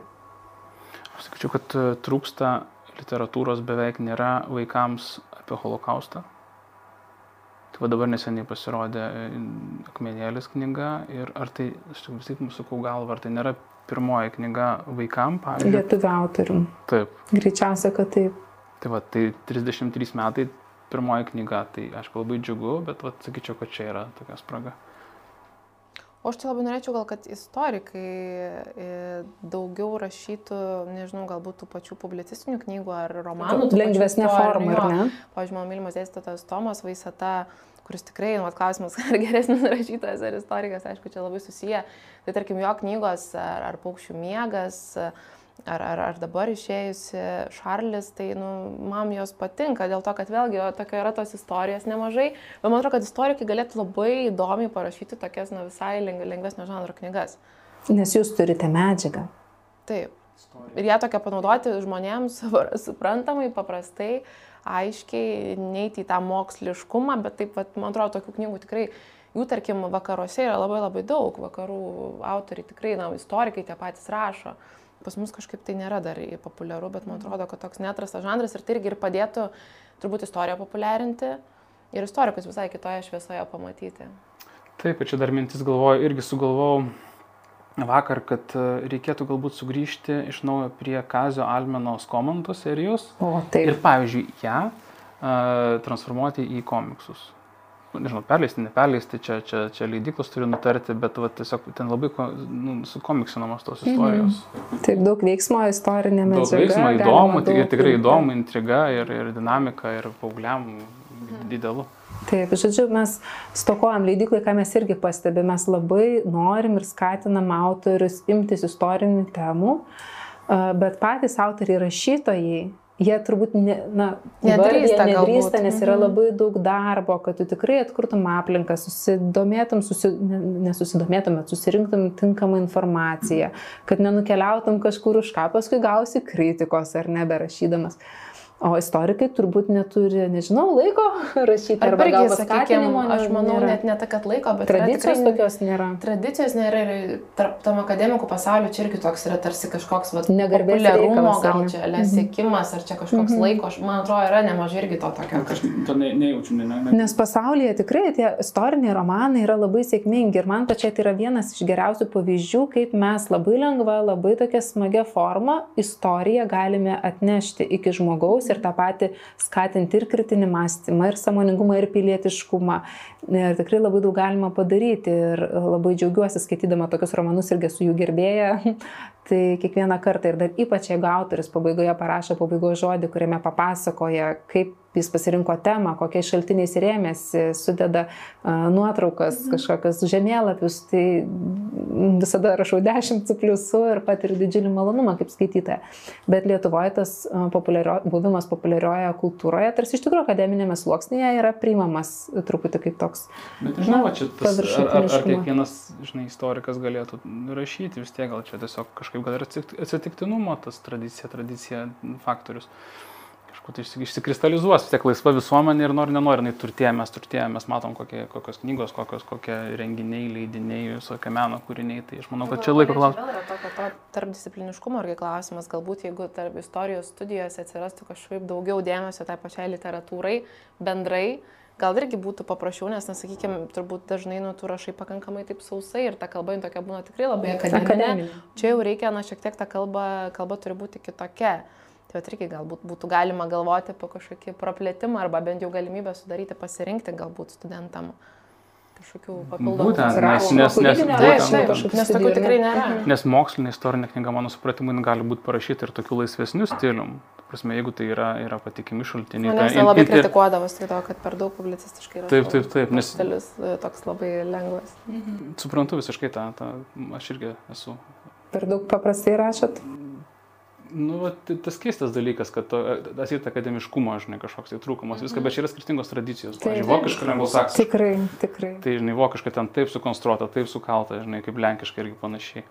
Aš sakyčiau, kad e, trūksta literatūros beveik nėra vaikams apie holokaustą. Tai va dabar neseniai pasirodė e, Akmenėlis knyga ir ar tai, aš vis tik sakau galvą, ar tai nėra pirmoji knyga vaikam, pavyzdžiui. Lietuvių autorių. Taip. Greičiausia, kad taip. Tai va, tai 33 metai pirmoji knyga, tai aš labai džiugu, bet va, sakyčiau, kad čia yra tokia spraga. O aš čia labai norėčiau gal, kad istorikai e, daugiau rašytų, nežinau, galbūt tų pačių publicistinių knygų ar romanų. Lengvesnė forma, ar ne? Pavyzdžiui, mano mylimas dėstytojas Tomas Vaisata, kuris tikrai, nu, klausimas, ar geresnis rašytojas ar istorikas, aišku, čia labai susiję. Tai tarkim, jo knygos ar, ar paukščių miegas, ar, ar, ar dabar išėjusi Šarlis, tai nu, man jos patinka, dėl to, kad vėlgi tokia yra tos istorijos nemažai, bet man atrodo, kad istorikai galėtų labai įdomiai parašyti tokias nu, visai lengvesnio žanro knygas. Nes jūs turite medžiagą. Taip. Ir ją tokią panaudoti žmonėms suprantamai, paprastai, aiškiai, neiti į tą moksliškumą, bet taip, vat, man atrodo, tokių knygų tikrai jų, tarkim, vakaruose yra labai labai daug, vakarų autoriai tikrai, na, istorikai tie patys rašo. Pas mus kažkaip tai nėra dar populiaru, bet man atrodo, kad toks netrastas žanras ir tai irgi ir padėtų turbūt istoriją populiarinti ir istorikus visai kitoje šviesoje pamatyti. Taip, čia dar mintis galvoju, irgi sugalvojau vakar, kad e, reikėtų galbūt sugrįžti iš naujo prie Kazio Almenos komandos serijos. O, taip. Ir pavyzdžiui, ją uh, transformuoti į komiksus nežinau, perleisti, neperleisti, čia, čia, čia leidyklos turi nutarti, bet va, tiesiog ten labai nu, sukomiksinamos tos mhm. istorijos. Mhm. Taip, daug veiksmo istorinė medžiaga. Daug veiksmo, įdomu, daug, ir tikrai įdomu, intriga ir, ir dinamika ir paaugliam mhm. idealu. Taip, žodžiu, mes stokojam leidiklai, ką mes irgi pastebime, mes labai norim ir skatinam autorius imtis istorinių temų, bet patys autoriai rašytojai jie turbūt ne, na, Nedrįsta galbūt. nedrįsta, nes yra Mhm. labai daug darbo, kad tu tikrai atkurtum aplinką, susidomėtum, susi, ne- nesusidomėtum, bet susirinktum tinkamą informaciją, kad nenukeliautum kažkur už ką, paskui gausi kritikos ar neberašydamas. O istorikai turbūt neturi, nežinau, laiko rašyti Arba arba irgi, sakykime, aš manau, nėra. net ne ta, kad laiko, bet tradicijos tikrai- tokios nėra. Tradicijos nėra ir tarp tam akademikų pasauliu čia irgi toks yra tarsi kažkoks populiarumo, ar gal ne? čia Mhm. lesiekimas, ar čia kažkoks Mhm. laiko, aš- man atrodo, yra nemažai irgi to tokio. Kažkaip to ne, nejaučiu, ne, ne. Nes pasaulyje tikrai tie istoriniai romanai yra labai sėkmingi ir man pačiai tai yra vienas iš geriausių pavyzdžių, kaip mes labai lengva, labai tokia smagia forma istoriją galime atnešti iki žmogaus ir tą patį skatinti ir kritinį mąstymą, ir samoningumą, ir pilietiškumą. Ir tikrai labai daug galima padaryti ir labai džiaugiuosi skaitydama tokius romanus irgi su jų gerbėja. Tai kiekvieną kartą ir dar ypač jeigu autoris pabaigoje parašo pabaigos žodį, kuriame papasakoja, kaip jis pasirinko temą, kokiais šaltiniais rėmėsi, sudeda nuotraukas, kažkokius žemėlapius, tai visada rašau 10 su pliusu ir patiriu didžiulį malonumą kaip skaitytoja. Bet Lietuvoje tas populiario, buvimas populiarioje kultūroje, tarsi iš tikrųjų akademinėme sluoksnėje yra priimamas truputį kaip toks. Bet žinau, Na, čia tas, ar, ar, ar kiekvienas, žinai, istorikas galėtų rašyti, vis tiek gal čia tiesiog kažkaip gal ir atsitik- atsitiktinumo, tas tradicija, tradicija, faktorius. Kažkur tai išsi- išsikristalizuos, vis tiek laisva visuomenė ir nori, nenori, jinai turtėja, mes turtėja, mes matom kokie, kokios knygos, kokios, kokie renginiai, leidiniai, visokie meno kūriniai. Tai aš manau, kad čia laiko klausimas. Vėl yra tokio to tarpdiscipliniškumo irgi klausimas, galbūt jeigu tarp istorijos studijose atsirastų kažkaip daugiau dėmesio tai pačiai literatūrai bendrai, gal irgi būtų paprasčiau, nes, nesakykime, turbūt dažnai nu, tu rašai pakankamai taip sausai ir ta kalba jin tokia būna tikrai labai. Akademinė. Čia jau reikia, na, šiek tiek ta kalba, kalba turi būti kitokia. Tai vat irgi galbūt būtų galima galvoti apie kažkokį praplėtimą arba bent jau galimybę sudaryti, pasirinkti galbūt studentam kažkokių papildomų. Būtent, nes, nes, nes, Taip, būtent, nes tokių tikrai nėra. Nes mokslinė istorinė knyga, mano supratimu, gali būti parašyta ir tokiu laisvesniu stilium. Ta Prasme, jeigu tai yra, yra patikimi šaltiniai. Manęs tai labai inter- kritikuodavo, skaitau, kad per daug publicistiškai yra. Taip, taip, taip, nes- Stilius e, toks labai lengvas. Suprantu visiškai tą, tą, aš irgi esu. Per daug paprastai rašot. Nu, va, tai tas keistas dalykas, kad to atsirita akademiškumo, žinai, kažkoks tai trūkumas, viską, bet čia yra skirtingos tradicijos. Taip. Pavyzdžiui, vokiška ir anglosaksiška. Tikrai, tikrai. Tai, žinai, vokiška ten taip sukonstruota, taip sukalta, žinai, kaip lenkiška irgi panašiai.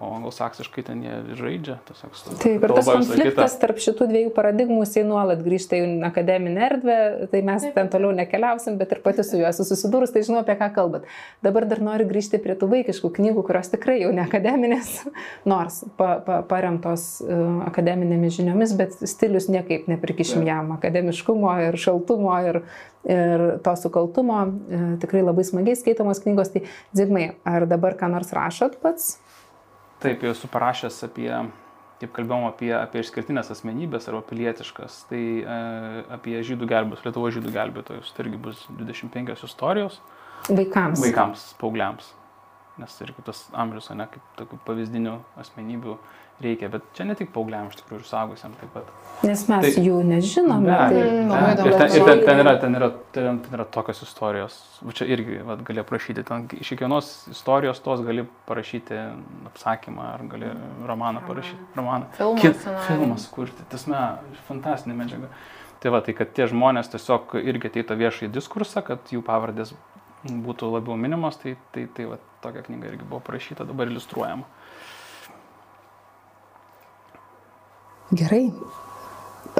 O anglosaksiškai ten jie žaidžia, tiesiog Taip, ir tas konfliktas tarp šitų dviejų paradigmų, jisai nuolat grįžta į akademinę erdvę, tai mes ten toliau nekeliausim, bet ir pati su juo esu susidūrus, tai žinau, apie ką kalbat. Dabar dar noriu grįžti prie tų vaikiškų knygų, kurios tikrai jau ne akademinės, nors pa, pa, paremtos uh, akademinėmis žiniomis, bet stilius niekaip neprikišim jam akademiškumo ir šaltumo ir, ir to sukaltumo. Uh, tikrai labai smagiai skaitomos knygos. Tai Zigmai, ar dabar ką nors rašot pats? Taip, jau esu parašęs apie, kaip kalbėjom, apie, apie išskirtinės asmenybės arba pilietiškas, tai e, apie žydų gelbėtojus, Lietuvo žydų gelbėtojus. Tai irgi bus 25 istorijos Vaikams. vaikams, paaugliams. Nes irgi tas amžius, ne kaip tokių pavyzdinių asmenybių reikia, bet čia ne tik paaugliams, iš tikrųjų ir saugusiam taip pat. Nes mes Tai- jų nežinome. Be tai- be daug Ir ten, ir ten, ten, yra, ten, yra, ten, ten yra tokios istorijos. Va Čia irgi vat, gali aprašyti. Ten iš kiekvienos istorijos tos gali parašyti apsakymą ar gali romaną parašyti. Romaną. Scenarijų. Filmas kurti. Tasme, fantastinė medžiaga. Tai va, tai kad tie žmonės tiesiog irgi ateitų viešai diskursą, kad jų pavardės būtų labiau minimos, tai, tai, tai va, tokia knyga irgi buvo parašyta, dabar iliustruojama. Gerai.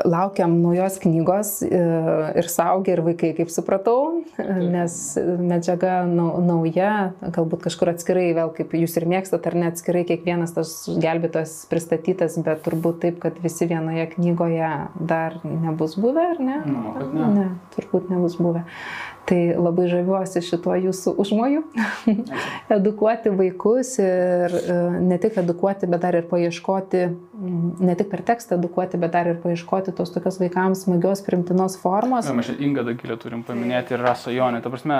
Laukiam naujos knygos e, ir saugiai, ir vaikai, kaip supratau, e, nes medžiaga nau- nauja, galbūt kažkur atskirai, vėl kaip jūs ir mėgstat, ar ne atskirai kiekvienas tas gelbėtas pristatytas, bet turbūt taip, kad visi vienoje knygoje dar nebus buvę, ar ne? Manau, kad ne. Ne, turbūt nebus buvę. Tai labai žaviuosi šituo jūsų užmoju. edukuoti vaikus ir e, ne tik edukuoti, bet dar ir paieškoti, ne tik per tekstą edukuoti, bet dar ir paieškoti tos tokios vaikams smagios, primtinos formos. Na, mes čia Inga Dagilė turim paminėti ir Raso Jonė. Ta prasme,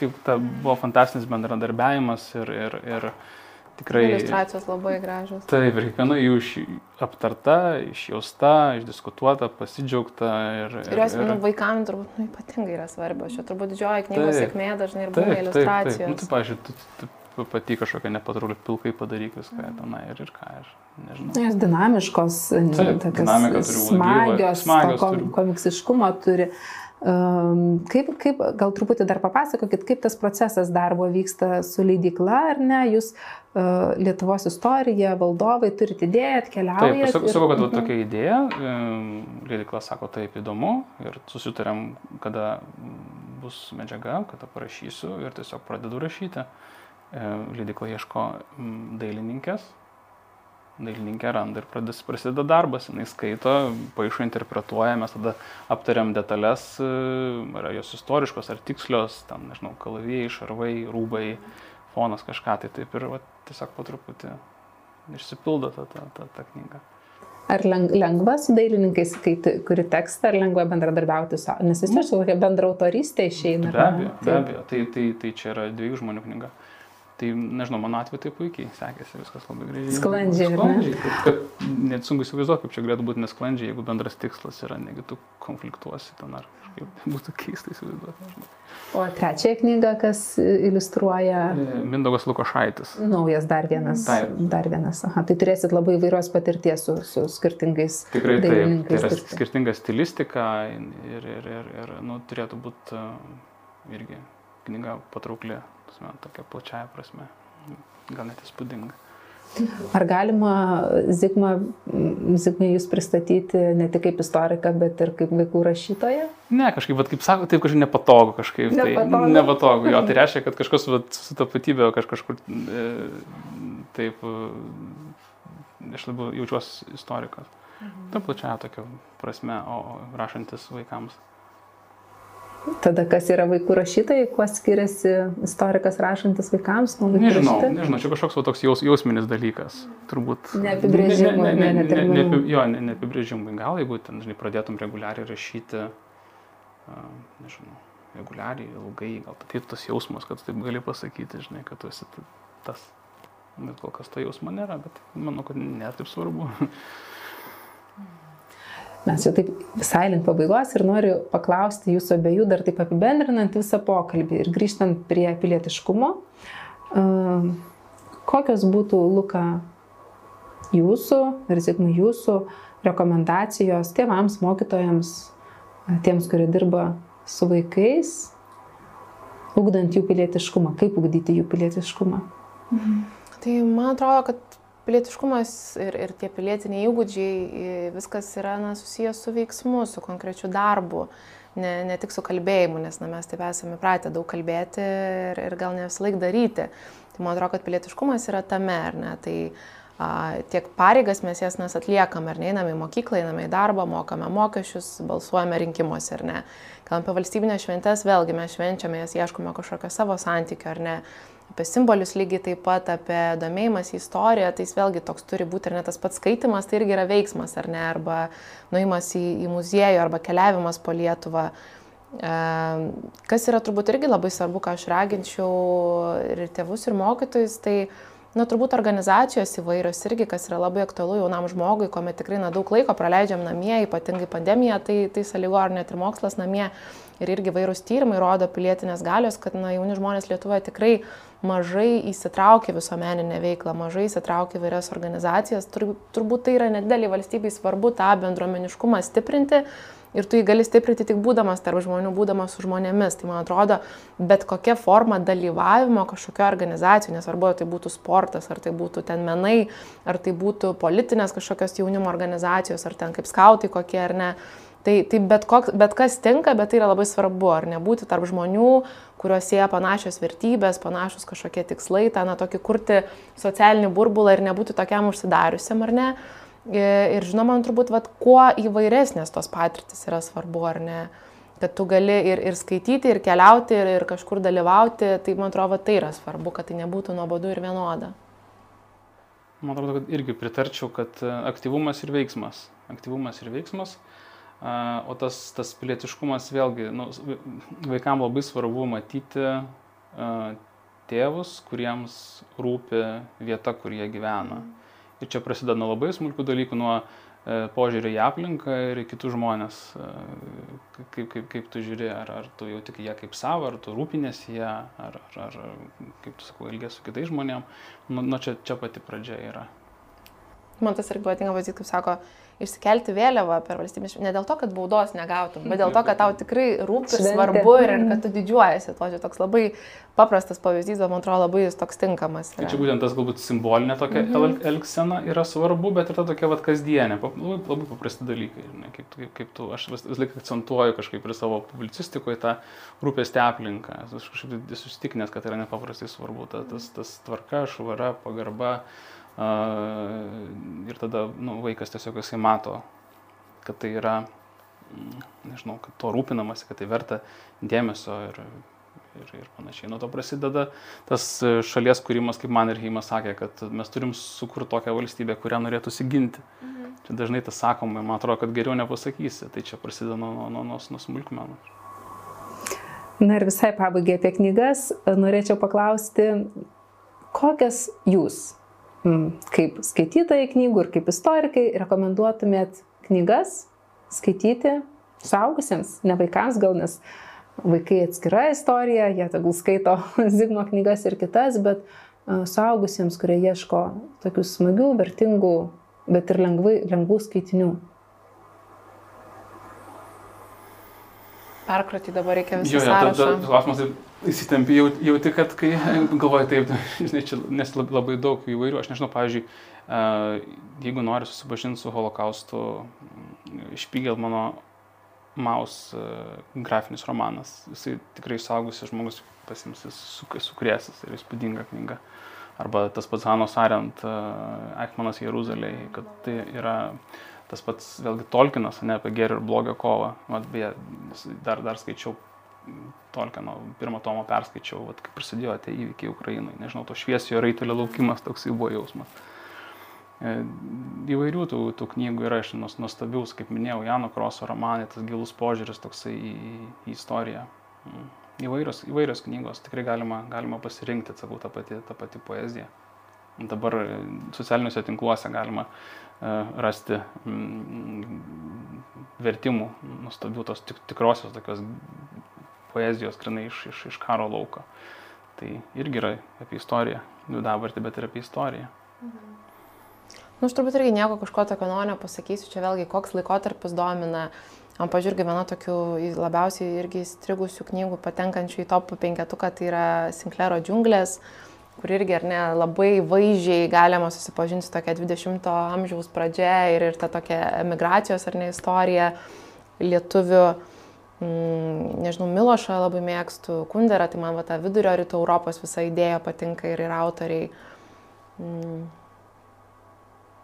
kaip ta buvo fantastinis bendradarbiavimas ir, ir, ir tikrai... Iliustracijos labai gražios. Taip, ir kiekviena jų iš, aptarta, išjausta, išdiskutuota, pasidžiaugta. Ir, Ir jos nu, vaikams turbūt nu, ypatingai yra svarbios. Čia turbūt didžioji knygos sėkmė dažnai ir būna taip, taip. Nu, iliustracijos. tai, pažiūrėjau, pati kažkokia nepatrauli pilkai padaryk viską tenai ir, ir ką, ir nežinau. Jos dinamiškos, gyva, smagios, smagios būt. komiksiškumo turi. Um, kaip, kaip, gal truputį dar papasakokit, kaip tas procesas darbo vyksta su leidykla, ar ne? Jūs uh, Lietuvos istorija, valdovai turite idėją, Taip, atkeliaujate. aš sakau, ir- kad va, Mhm. tokia idėja, leidikla sako, taip įdomu ir susitarėm, kada bus medžiaga, kada parašysiu ir tiesiog pradedu rašyti. Leidikla ieško dailininkės, dailininkė randa ir pradės, prasideda darbas, jinai skaito, paaišo interpretuoja, mes tada aptariam detalės, e, ar jos istoriškos, ar tikslios, ten, nežinau, kalavijai, šarvai, rūbai, fonas kažką, tai taip ir va, tiesiog po truputį išsipildo ta, ta, ta, ta knyga. Ar leng- lengva su dailininkais, kai kuri tekstą, ar lengva bendradarbiauti su, nes vis tiek su kokia bendra autoristė išeina. Be abejo, be abejo. Tai, tai, tai čia yra dviejų žmonių knyga. Tai, nežinau, mano atveju tai puikiai sekėsi, viskas labai gražiai. Sklandžiai, ar ne? Sklandžiai. Kad, kad net sunku įsivaizduoti, kaip čia galėtų būti nesklandžiai, jeigu bendras tikslas yra, negi tu konfliktuosi ten ar kažkaip būtų keista įsivaizduoti. O trečiąją knygą, kas iliustruoja Mindaugas Lukošaitis. naujas dar vienas. Taip. Dar vienas. Aha, tai turėsit labai įvairios patirties su, su skirtingais Tikrai taip. Tai yra skirtinga stilistika ir, ir, ir, ir nu, turėtų būti irgi knyga patraukli, prasme, tokia plačiaja prasme. Gal net įspūdinga. Ar galima Zigma, Zigma jūs pristatyti ne tik kaip istoriką, bet ir kaip vaikų rašytoją? Ne, kažkaip, vat, kaip sako, taip kažkaip nepatogu kažkaip. Nepatogu. Tai, nepatogu. Jo, tai reiškia, kad kažkas vat, su tapatybė kaž, kažkur e, taip, e, aš labiau jaučiuosi istorikas. Mhm. Ta plačiaja tokia prasme, o rašantis vaikams. Tada kas yra vaikų rašytojai, kuo skiriasi istorikas rašantis vaikams nuo vaikų Nežinau, rašytojų? nežinau, čia kažkoks va, toks jaus, jausminis dalykas. Turbūt. Neapibrėžimų, Ne, ne, ne, ne, ne, jo, ne, neapibrėžimai. Gal jeigu ten, žinai, pradėtum reguliariai rašyti, a, nežinau, reguliariai, ilgai, gal ateitų tas jausmas, kad taip gali pasakyti, žinai, kad tu esi tas. Bet kol kas to jausmo nėra, bet manau, kad netaip svarbu. Mes jau taip visai link pabaigos ir noriu paklausti jūsų abiejų, dar taip apibendrinant visą pokalbį ir grįžtant prie pilietiškumo. Um, kokios būtų, Luka, jūsų ir Zigmai jūsų rekomendacijos tėvams, mokytojams, tiems, kurie dirba su vaikais, ugdant jų pilietiškumą, kaip ugdyti jų pilietiškumą? Tai man atrodo, kad pilietiškumas ir, ir tie pilietiniai įgūdžiai, viskas yra na, susijęs su veiksmu, su konkrečiu darbu, ne, ne tik su kalbėjimu, nes na, mes taip esame pratę daug kalbėti ir, ir gal ne visą laiką daryti. Tai man atrodo, kad pilietiškumas yra tame, ar ne? Tai a, tiek pareigas mes jas nes atliekam, ar ne, einame į mokyklą, einame į darbą, mokame mokesčius, balsuojame rinkimuose, ar ne. Kalbant apie valstybinės šventės, vėlgi mes švenčiame, jas ieškome kažkokio savo santykio, ar ne apie simbolius lygiai taip pat, apie domėjimas istoriją, tai jis vėlgi toks turi būti ir net tas pats skaitimas, tai irgi yra veiksmas, ar ne, arba nuimas į, į muziejų, arba keliavimas po Lietuvą. E, Kas yra turbūt irgi labai svarbu, ką aš raginčiau ir tėvus, ir mokytojus, tai Na, turbūt organizacijos įvairios irgi, kas yra labai aktualu jaunam žmogui, kuomet tikrai na, daug laiko praleidžiam namie, ypatingai pandemija, tai, tai sąlygo ar net ir mokslas namie. Ir irgi vairūs tyrimai rodo pilietinės galios, kad na, jauni žmonės Lietuvoje tikrai mažai įsitraukia visuomeninę veiklą, mažai įsitraukia vairias organizacijas. Tur, turbūt tai yra nedidelį valstybei svarbu tą bendruomeniškumą stiprinti. Ir tu jį gali stiprinti tik būdamas tarp žmonių, būdamas su žmonėmis. Tai man atrodo, bet kokia forma dalyvavimo kažkokio organizacijų, nesvarbu, ar tai būtų sportas, ar tai būtų ten menai, ar tai būtų politinės kažkokios jaunimo organizacijos, ar ten kaip skautai kokie ar ne. Tai, tai bet, koks, bet kas tinka, bet tai yra labai svarbu, ar nebūti tarp žmonių, kuriuos sieja panašios vertybės, panašus kažkokie tikslai, tą, na, tokį kurti socialinį burbulą ir nebūti tokiam užsidariusiam, ar ne. Ir žinoma, man turbūt, vat, kuo įvairesnės tos patirtis yra svarbu, ar ne, kad tu gali ir, ir skaityti, ir keliauti, ir, ir kažkur dalyvauti, tai man atrodo, tai yra svarbu, kad tai nebūtų nuobodu ir vienoda. Man atrodo, kad irgi pritarčiau, kad e, aktyvumas ir veiksmas. Aktyvumas ir veiksmas. a, O tas, tas pilietiškumas vėlgi, nu, vaikams labai svarbu matyti tėvus, kuriems rūpi vieta, kur jie gyvena. Ir čia prasideda nuo labai smulkių dalykų, nuo e, požiūrį į aplinką ir į kitus žmonės. E, kaip, kaip, kaip tu žiūri, ar, ar tu jau tik ją kaip savo, ar tu rūpinėsi ją, ar, ar, ar kaip tu sakau, ilgės su kitais žmonėmis. Nu, nu čia, čia pati pradžia yra. Man tas irgi patinka pavyzdys, kaip sako, išsikelti vėliavą per valstybės, ne dėl to, kad baudos negautum, bet dėl to, kad tau tikrai rūpi ir svarbu ir, ir kad tu didžiuojasi. To čia toks labai paprastas pavyzdys, bet man atrodo labai jis toks tinkamas. Yra. Tai čia būtent tas galbūt simbolinė tokia mm -hmm. elgsena yra svarbu, bet ir ta tokia vat kasdienė, labai, labai paprasti dalykai. Ne, kaip, kaip, kaip tu, aš vis, vis laik akcentuoju kažkaip ir savo publicistikoje tą rūpestį aplinką. Aš kažkaip susitikinęs, kad tai yra nepaprastai svarbu. Ta, tas, tas tvarka, švara, pagarba ir tada nu, vaikas tiesiog jisai mato, kad tai yra, mm, nežinau, kad to rūpinamasi, kad tai verta dėmesio ir, ir, ir panašiai. Nuo to prasideda tas šalies kūrimas, kaip man ir Heimas sakė, kad mes turim sukurti tokią valstybę, kurią norėtų įsiginti. Mhm. Čia dažnai tas sakoma, man atrodo, kad geriau nepasakysi, tai čia prasideda nuo, nuo, nuo, nuo, nuo smulkmenų. Na ir visai pabaigai apie knygas, norėčiau paklausti, kokias jūs kaip skaitytojai knygų ir kaip istorikai rekomenduotumėt knygas skaityti suaugusiems, ne vaikams gal, nes vaikai atskira istorija, jie tegul skaito Zigmo knygas ir kitas, bet suaugusiems, kurie ieško tokių smagių, vertingų, bet ir lengvai, lengvų skaitinių. Perkratyti dabar reikia visą jo, jo, sąrašą. Klausimas Įsitempi, jau, jauti, kad kai galvoji taip, žinai, čia, nes labai daug įvairių, aš nežinau, pavyzdžiui, jeigu nori susipažinti su holokaustu, Špygelmano Maus grafinis romanas, jisai tikrai saugusi žmogus pasims, jis sukrėsis ir įspūdinga knyga. Arba tas pats Hanos Arent, Ekmanas Jeruzalėje, kad tai yra tas pats, vėlgi, Tolkinas, ne apie gerį ir blogio kovą. Vat, beje, dar, dar skaičiau Tolkieno pirmą tomą perskaičiau, vat, kai prasidėjo tie įvykiai Ukrainai. Nežinau, to šviesiojo raitelio laukimas toks buvo jausmas. E, įvairių tų, tų knygų yra iš nuostabiaus, kaip minėjau, Jano Kroso romanai, tas gilus požiūris toksai į, į istoriją. Mm. Įvairios, įvairios knygos, tikrai galima, galima pasirinkti, sakau, tą patį, tą patį poeziją. Dabar socialiniuose tinkluose galima uh, rasti mm, vertimų nuostabių tos tik, tikrosios tokios poezijos grinai iš, iš, iš karo lauko. Tai irgi yra apie istoriją, nu dabartį, bet ir apie istoriją. Mhm. Nu, aš turbūt irgi nieko kažko tokio noriu pasakysiu, čia vėlgi koks laikotarpis domina. Man pažiūrėjau, viena tokių labiausiai irgi įstrigusių knygų patenkančių į top penketuką, tai yra Sinklero džiunglės, kur irgi ar ne labai vaizdžiai galima susipažinti su tokia 20-ojo amžiaus pradžia ir, ir ta tokia emigracijos ar ne istorija lietuvių mm, nežinau, Milošą labai mėgstu, Kunderą, tai man va ta vidurio rytų Europos visa idėja patinka ir, ir autoriai. Mm.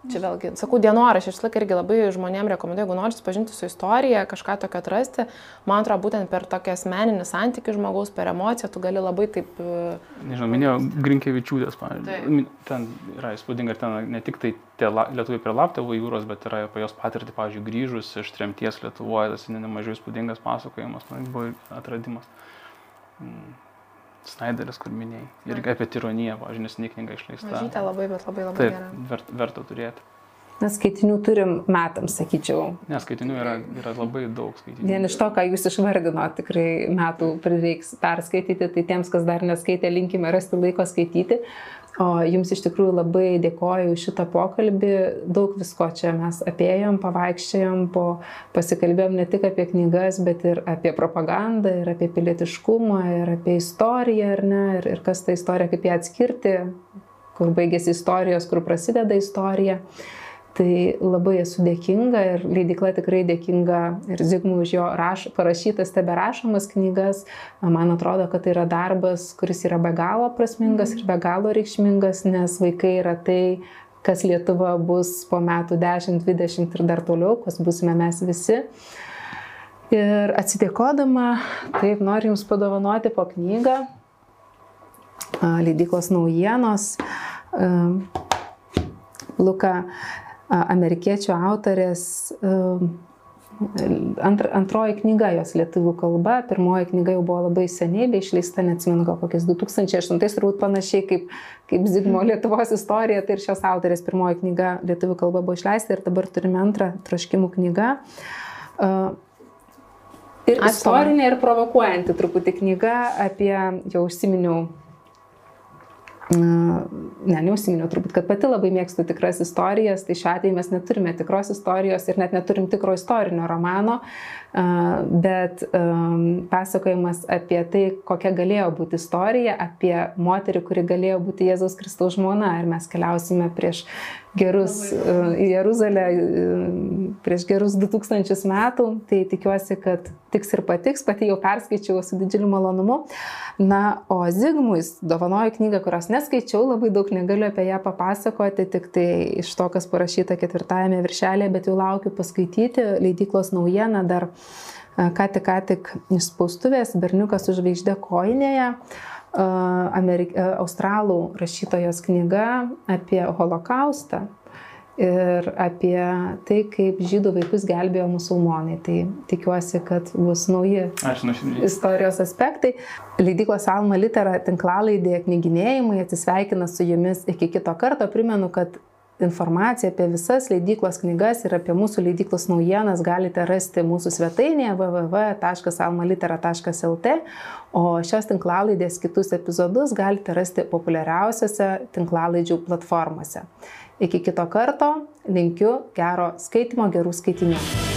Čia vėlgi, sakau, dienorašį, aš laiką irgi labai žmonėms rekomenduoju, jeigu nori susipažinti su istorija, kažką tokio atrasti, man atrodo, būtent per tokį asmeninį santykių žmogaus, per emociją, tu gali labai taip... E, Nežinau, minėjau Grinkevičiūdės, pavyzdžiui. Ten yra įspūdinga, ir ten ne tik tai tie lietuviai prie Laptevo jūros, bet yra apie jos patirtį, pavyzdžiui, grįžus iš tremties Lietuvoje, tas nemažai įspūdingas pasakojimas, man buvo atradimas. Mm. Snyderis, kur minėjai. Irgi apie tironiją, pavyzdžiui, nesiniai knyga išleista. Mažytė labai, bet labai labai Taip, gera. Vert, verta turėti. Nes skaitinių turim metams, sakyčiau. Nes skaitinių yra, yra labai daug skaitinių. Vien iš to, ką jūs išvardino, tikrai metų prireiks perskaityti, tai tiems, kas dar neskaitė, linkime rasti laiko skaityti. O jums iš tikrųjų labai dėkoju už šitą pokalbį. Daug visko čia mes apėjom, pavaikščiojom, po, pasikalbėjom ne tik apie knygas, bet ir apie propagandą, ir apie pilietiškumą, ir apie istoriją, ir, ne, ir, ir kas ta istorija, kaip ją atskirti, kur baigėsi istorijos, kur prasideda istorija. Tai labai esu dėkinga ir leidikla tikrai dėkinga ir Zigmui už jo raš, parašytas, tebe rašomas knygas. Man atrodo, kad tai yra darbas, kuris yra be galo prasmingas ir be galo reikšmingas, nes vaikai yra tai, kas Lietuva bus po metų 10, 20 ir dar toliau, kas busime mes visi. Ir atsidėkodama, taip noriu Jums padovanoti po knygą leidyklos naujienos. Luka amerikiečių autorės antr, antroji knyga jos lietuvių kalba, pirmoji knyga jau buvo labai seniai, bei išleista, neatsimenu, gal kokiais 2008, turbūt panašiai kaip, kaip Zigmo Lietuvos istorija, tai ir šios autorės pirmoji knyga lietuvių kalba buvo išleista ir dabar turime antrą traškimų knygą. Ir istorinė ir provokuojanti truputį knyga apie, jau užsiminiau, ne, neužsiminiau turbūt, kad pati labai mėgstu tikras istorijas, tai šiuo atveju mes neturime tikros istorijos ir net neturim tikro istorinio romano, bet pasakojimas apie tai, kokia galėjo būti istorija, apie moterį, kuri galėjo būti Jėzaus Kristaus žmona ir mes keliausime prieš gerus į Jeruzalę prieš gerus 2000 metų, tai tikiuosi, kad tiks ir patiks, pati jau perskaičiau su didžiuliu malonumu. Na, o Zigmui dovanoju knygą, kurios neskaičiau, labai daug negaliu apie ją papasakoti, tik tai iš to, kas parašyta ketvirtajame viršelėje, bet jau laukiu paskaityti leidyklos naujieną dar ką tik, ką tik iš spaustuvės berniukas už žvaigždė koinėje. Amerik australų rašytojos knyga apie holokaustą ir apie tai, kaip žydų vaikus gelbėjo musulmonai. Tai tikiuosi, kad bus nauji istorijos aspektai. Leidyklos Alma Litera tinklalaidėje knyginėjimai atsisveikina su jumis iki kito karto. Primenu, kad informaciją apie visas leidyklos knygas ir apie mūsų leidyklos naujienas galite rasti mūsų svetainėje www.almalitera.lt, o šios tinklalaidės kitus epizodus galite rasti populiariausiose tinklalaidžių platformose. Iki kito karto linkiu gero skaitimo, gerų skaitinių.